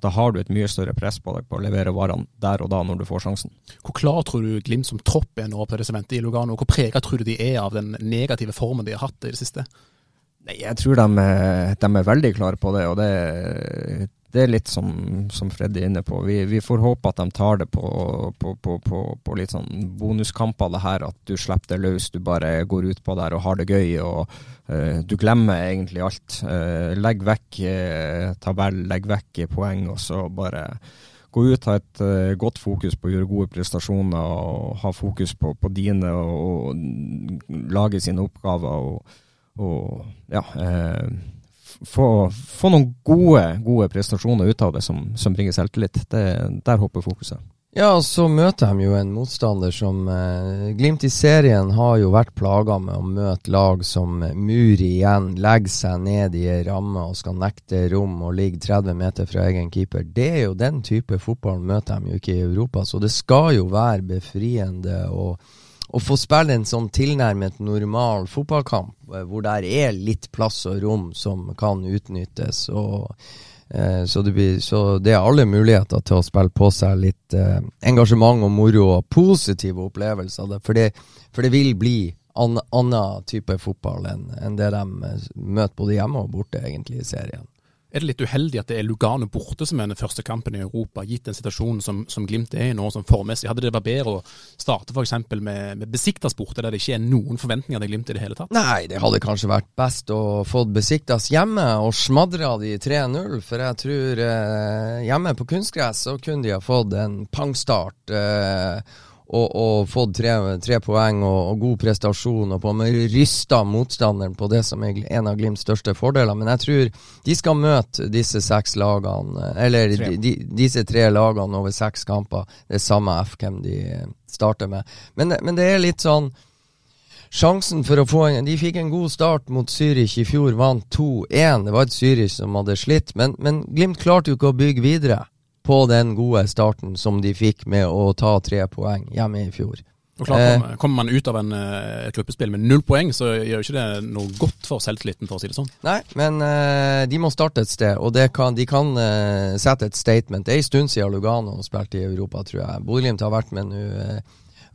da har du et mye større press på deg på å levere varene der og da når du får sjansen. Hvor klar tror du Glimt som tropp er nå på det sementet i Lugano? Hvor prega tror du de er av den negative formen de har hatt i det siste? Nei, Jeg tror de, de er veldig klare på det, og det, det er litt som, som Fred er inne på. Vi, vi, får håpe at de tar det på, på, på, på, litt sånn bonuskamper, det her at du slipper det løs. Du bare går ut på der og har det gøy. og uh, Du glemmer egentlig alt. Uh, legg vekk uh, tabell, legg vekk poeng, og så bare gå ut, ha et uh, godt fokus på å gjøre gode prestasjoner og ha fokus på, dine og, og, lage sine oppgaver. og, og ja, få, få, noen gode, gode prestasjoner ut av det som, som bringer selvtillit. Det, der hopper fokuset. Ja, så møter de jo en motstander som eh, Glimt i serien har jo vært plaga med å møte lag som Muri igjen legger seg ned i ei ramme og skal nekte rom og ligge 30 meter fra egen keeper. Det er jo den type fotball møter de jo ikke i Europa, så det skal jo være befriende. og å få spille en sånn tilnærmet normal fotballkamp, eh, hvor det er litt plass og rom som kan utnyttes. og eh, så, det blir, så, det er alle muligheter til å spille på seg litt eh, engasjement og moro og positive opplevelser. For det, for det vil bli annen type fotball enn en det de eh, møter både hjemme og borte, egentlig, i serien. Er det litt uheldig at det er Lugano borte som er den første kampen i Europa, gitt den situasjonen som, som Glimt er i nå, som formessig? Hadde det vært bedre å starte f.eks. med, med Besiktas borte, der det ikke er noen forventninger til Glimt i det hele tatt? Nei, det hadde kanskje vært best å få Besiktas hjemme og smadra de 3-0. For jeg tror eh, hjemme på kunstgress så kunne de ha fått en pangstart. Eh, og, og fått tre, tre poeng og, og, god prestasjon, og på en rysta motstanderen på det som er en av Glimts største fordeler. Men jeg tror de skal møte disse seks lagene, eller tre. De, disse tre lagene over seks kamper. Det er samme F hvem de starter med. Men, men det er litt sånn Sjansen for å få en De fikk en god start mot Zürich i fjor, vant 2-1. Det var et Zürich som hadde slitt, men, men Glimt klarte jo ikke å bygge videre på den gode starten som de fikk med å ta tre poeng hjemme i fjor. Og klart, kommer, kommer man ut av en, eh, et gruppespill med null poeng, så gjør ikke det noe godt for selvtilliten, for å si det sånn. Nei, men uh, de må starte et sted, og kan, de kan uh, sette et statement. Det er en stund siden Lugano spilte i Europa, tror jeg. Bodø-Glimt har vært med nå uh,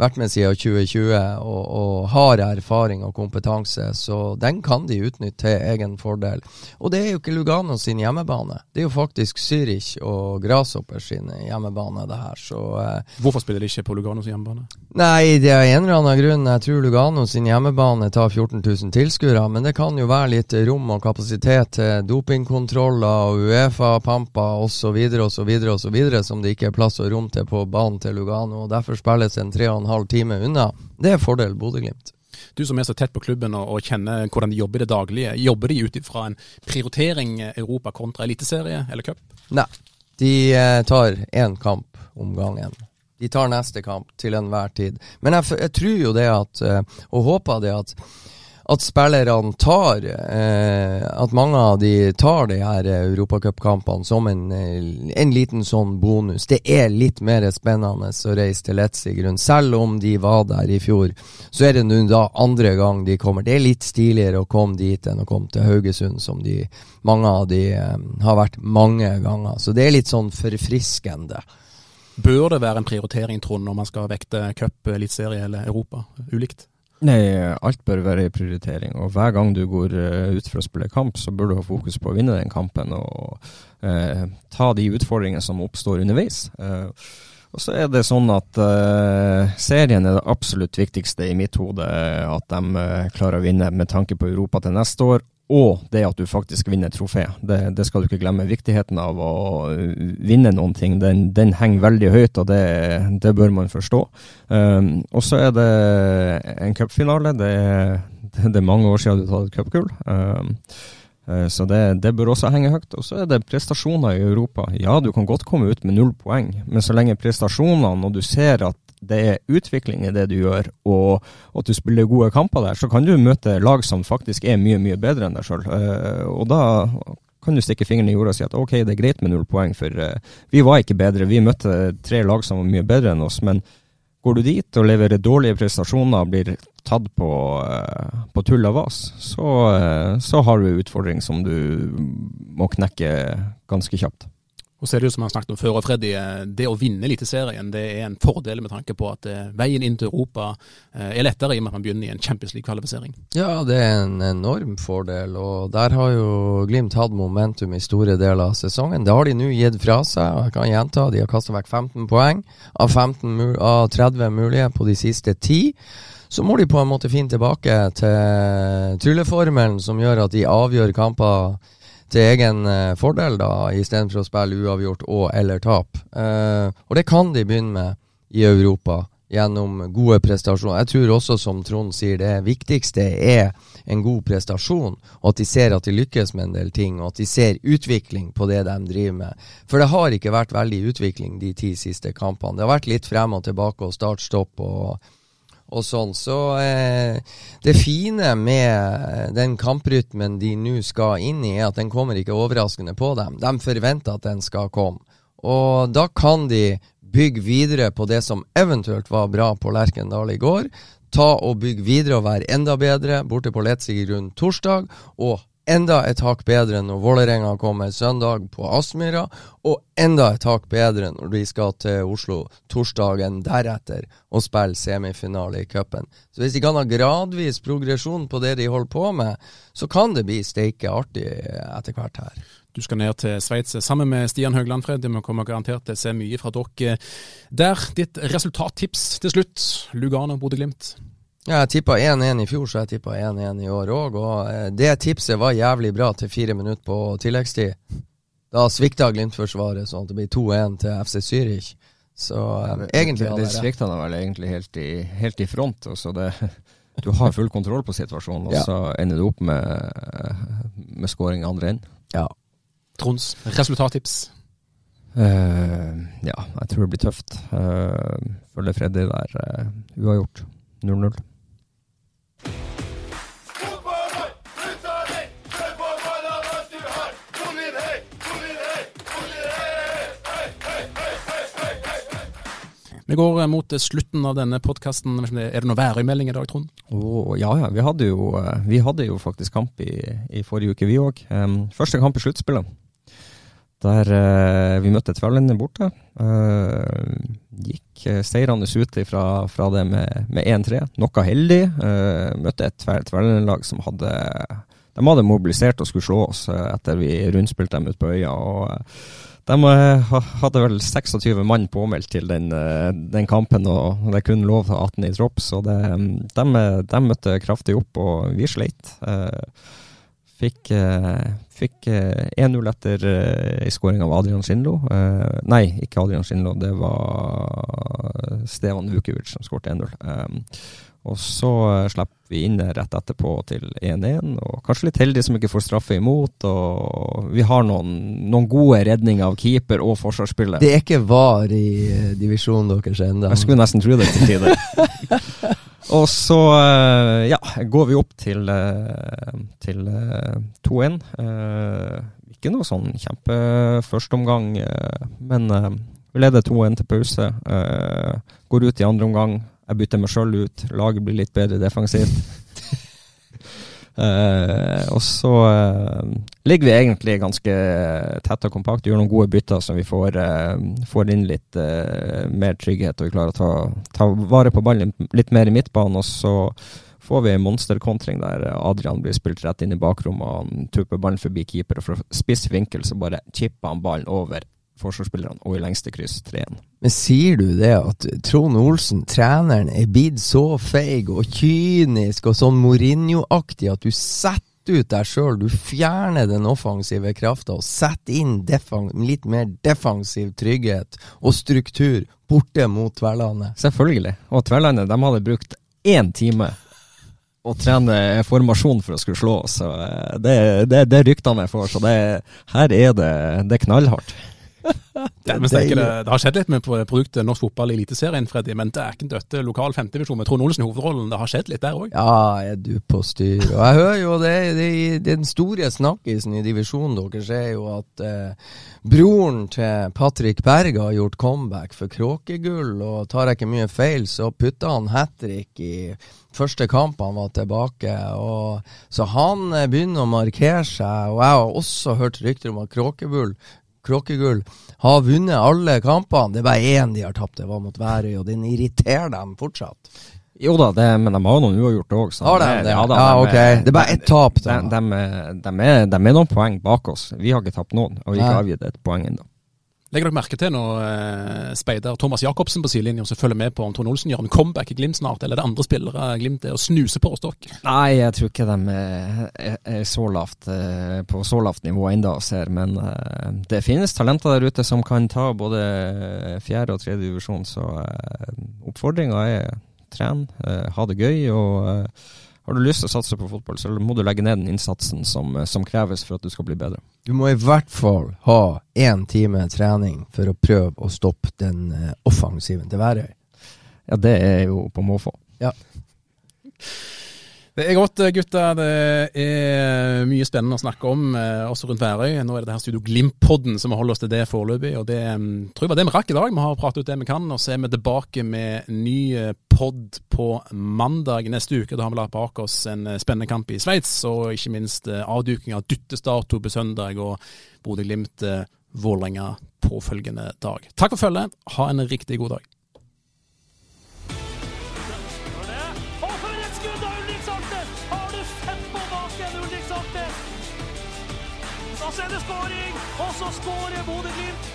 vært med siden 2020 og, og, har erfaring og kompetanse, så den kan de utnytte til egen fordel. Og det er jo ikke Lugano sin hjemmebane. Det er jo faktisk Zürich og Grasshopper sin hjemmebane, det her. Så, eh, Hvorfor spiller de ikke på Lugano sin hjemmebane? Nei, det er en eller annen grunn. Jeg tror Lugano sin hjemmebane tar 14 000 tilskuere, men det kan jo være litt rom og kapasitet til dopingkontroller og Uefa-pamper osv. osv. osv. som det ikke er plass og rom til på banen til Lugano. og Derfor spilles en tre og en halv time unna. Det er fordel Bodø-Glimt. Du som er så tett på klubben og, og kjenner hvordan de jobber i det daglige, jobber de ut ifra en prioritering Europa kontra eliteserie eller cup? Nei, de eh, tar én kamp om gangen. De tar neste kamp til enhver tid. Men jeg, jeg tror jo det at, eh, og håper det at at spillerne tar eh, At mange av de tar de her europacupkampene som en, eh, en liten sånn bonus. Det er litt mer spennende å reise til Letzigrund. Selv om de var der i fjor, så er det nå da andre gang de kommer. Det er litt stiligere å komme dit enn å komme til Haugesund, som de, mange av de eh, har vært mange ganger. Så det er litt sånn forfriskende. Bør det være en prioritering, Trond, når man skal vekte cup, eliteserie eller Europa? Ulikt? Nei, alt bør være en prioritering. Og hver gang du går uh, ut for å spille kamp, så bør du ha fokus på å vinne den kampen og eh, ta de utfordringene som oppstår underveis. Eh, og så er det sånn at serien er det absolutt viktigste i mitt hode. At de klarer å vinne med tanke på Europa til neste år, og det at du faktisk vinner trofé. Det, det, skal du ikke glemme. Viktigheten av å vinne noen ting, den, den henger veldig høyt, og det, det bør man forstå. Um, og så er det en cupfinale. Det, *laughs* det, er mange år siden du har tatt et cupgull. Um, uh, så det, det, bør også henge høyt. Og så er det prestasjoner i Europa. Ja, du kan godt komme ut med null poeng, men så lenge prestasjonene, og du ser at det er utvikling i det du gjør, og, at du spiller gode kamper der, så kan du møte lag som faktisk er mye, mye bedre enn deg sjøl. Uh, og da kan du stikke fingeren i jorda og si at ok, det er greit med null poeng, for uh, vi var ikke bedre. Vi møtte tre lag som var mye bedre enn oss. Men går du dit og leverer dårlige prestasjoner og blir tatt på, uh, på tull av vas, så, så har du en utfordring som du må knekke ganske kjapt. Og så er det jo som har snakket om før, Freddy, eh, det å vinne Eliteserien det er en fordel med tanke på at eh, veien inn til Europa eh, er lettere i og med at man begynner i en Champions League-kvalifisering. Ja, det er en enorm fordel, og der har jo Glimt hatt momentum i store deler av sesongen. Det har de nå gitt fra seg, og jeg kan gjenta, de har kasta vekk 15 poeng av, 15, av 30 mulige på de siste 10 så må de på en måte finne tilbake til trylleformelen som gjør at de avgjør kamper til egen uh, fordel, da, istedenfor å spille uavgjort og eller tap. Uh, og det kan de begynne med i Europa gjennom gode prestasjoner. Jeg tror også, som Trond sier, det viktigste er en god prestasjon, og at de ser at de lykkes med en del ting, og at de ser utvikling på det de driver med. For det har ikke vært veldig utvikling de ti siste kampene. Det har vært litt frem og tilbake og start-stopp og og sånn. Så eh, det fine med den kamprytmen de nå skal inn i, er at den kommer ikke overraskende på dem. De forventer at den skal komme. Og da kan de bygge videre på det som eventuelt var bra på Lerkendal i går. Ta og bygge videre og være enda bedre borte på Letzigrund torsdag. Og enda et hakk bedre når Vålerenga kommer søndag på Aspmyra, og enda et hakk bedre når de skal til Oslo torsdagen deretter og spille semifinale i cupen. Så hvis de kan ha gradvis progresjon på det de holder på med, så kan det bli steike artig etter hvert her. Du skal ned til Sveits sammen med Stian Høgland, Fred. Vi kommer garantert til å se mye fra dere der. Ditt resultattips til slutt, Lugano Bodø-Glimt? Ja, jeg tippa 1-1 i fjor, så jeg tippa 1-1 i år òg. Og eh, det tipset var jævlig bra til fire minutter på tilleggstid. Da svikta Glimt-forsvaret sånn at det blir 2-1 til FC Zürich. Så um, egentlig Det, det svikta da vel egentlig helt i, helt i front. Så det, *laughs* du har full kontroll på situasjonen, og ja. så ender du opp med, med scoring andre enden. Ja. Trons resultattips? Uh, ja, jeg tror det blir tøft. Uh, følger Freddy der uh, uavgjort. 0-0. Vi går eh, mot slutten av denne podkasten. Er det noe værmelding i dag, Trond? Oh, ja, ja. Vi hadde, jo, eh, vi hadde jo faktisk kamp i, i forrige uke, vi òg. Um, første kamp i sluttspillet. Der uh, vi møtte Tverlandet borte. Uh, gikk uh, seirende ut fra, fra, det med, med 1-3. Noe heldig. Uh, møtte et Tverlandet-lag som hadde De hadde mobilisert og skulle slå oss etter vi rundspilte dem ute på øya. og de hadde vel 26 mann påmeldt til den, den kampen, og det kunne lov til 18 i tropp. Så det, de, de, møtte kraftig opp, og vi sleit. Fikk, fikk uh, 1-0 etter ei en skåring av Adrian Skinlo. Uh, nei, ikke Adrian Skinlo, det var Stevan Vukovic som skåret 1-0. Um, og så slipper vi inn rett etterpå til 1-1, og kanskje litt heldig som ikke får straffe imot. Og vi har noen, noen gode redninger av keeper og forsvarsspiller. Det er ikke VAR i divisjonen deres ennå? Jeg skulle nesten tro det til tider. *laughs* Og så eh, ja, går vi opp til, eh, til 2-1. Ikke noe sånn kjempe førsteomgang, men vi leder 2-1 til pause. Går ut i andre omgang. Jeg bytter meg sjøl ut. Laget blir litt bedre defensivt. Uh, og så uh, ligger vi egentlig ganske tett og kompakt, gjør noen gode bytter så vi får, uh, får inn litt mer trygghet og vi klarer å ta, ta, vare på ballen litt mer i midtbanen. Og så får vi en monsterkontring der Adrian blir spilt rett inn i bakrommet han tupper ballen forbi keeper. Og fra spiss vinkel så bare chipper han ballen over forsvarsspillerne og i lengste kryss 3-1. Men sier du det at Trond Olsen, treneren, er blitt så feig og kynisk og sånn Mourinho-aktig at du setter ut deg sjøl, du fjerner den offensive krafta og setter inn litt mer defensiv trygghet og struktur borte mot Tverlandet? Selvfølgelig. Og Tverlandet de hadde brukt én time å trene formasjon for å skulle slå oss. Så eh, det, det, det ryktene jeg får. Så det, her er det, det knallhardt det, det, det, har skjedd litt med produktet norsk fotball i Eliteserien, Freddy, men det er ikke en døtte lokal femtedivisjon med Trond Olsen i hovedrollen. Det har skjedd litt der òg? Ja, er du på styr. Og jeg hører jo det, det, den store snakkisen i divisjonen deres er jo at eh, broren til Patrick Berg har gjort comeback for Kråkegull, og tar jeg ikke mye feil, så putta han hat trick i første kamp han var tilbake. Og, så han eh, begynner å markere seg. Og jeg har også hørt rykter om at Kråkegull Kråkegull har vunnet alle kampene. Det er bare én de har tapt, det var mot Værøy, og den irriterer dem fortsatt. Jo da, det, men de har jo noen uavgjort òg. Har de det? Ja, da, ja, ok. Det er bare ett tap. De, de, de, er, de, er, noen poeng bak oss. Vi har ikke tapt noen, og vi har ikke avgitt et poeng ennå. Legger dere merke til når eh, speider Thomas Jacobsen på sidelinjen som følger med på om Trond Olsen gjør en comeback i Glimt snart, eller er det andre spillere Glimt er å snuse på hos dere? Nei, jeg tror ikke de er, er så lavt, eh, på så lavt nivå ennå, ser. Men uh, det finnes talenter der ute som kan ta både fjerde og tredje divisjon, så uh, oppfordringa er tren, uh, ha det gøy. og har du lyst til å satse på fotball, så må du legge ned den innsatsen som, eh, som kreves for at du skal bli bedre. Du må i hvert fall ha én time trening for å prøve å stoppe den uh, offensiven til Værøy. Ja, det er jo på måfå. Ja. Det er godt, gutter. Det er mye spennende å snakke om, eh, også rundt Værøy. Nå er det det her Studio Glimt-podden som holder oss til det foreløpig. Og det mm, tror jeg var det vi rakk i dag. Vi har pratet ut det vi kan. Og så er vi tilbake med ny eh, pod på mandag neste uke. Da har vi lagt bak oss en eh, spennende kamp i Sveits, og ikke minst avduking av dyttestato på søndag og Bodø-Glimt-Vålerenga påfølgende dag. Takk for følget. Ha en riktig god dag. Så skårer Bodø-Glimt!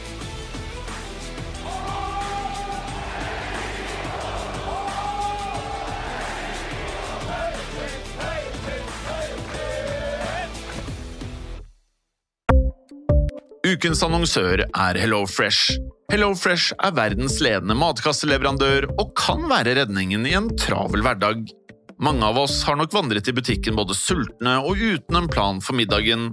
Ukens annonsør er Hello Fresh. Hello Fresh er verdens ledende matkasseleverandør og kan være redningen i en travel hverdag. Mange av oss har nok vandret i butikken både sultne og uten en plan for middagen,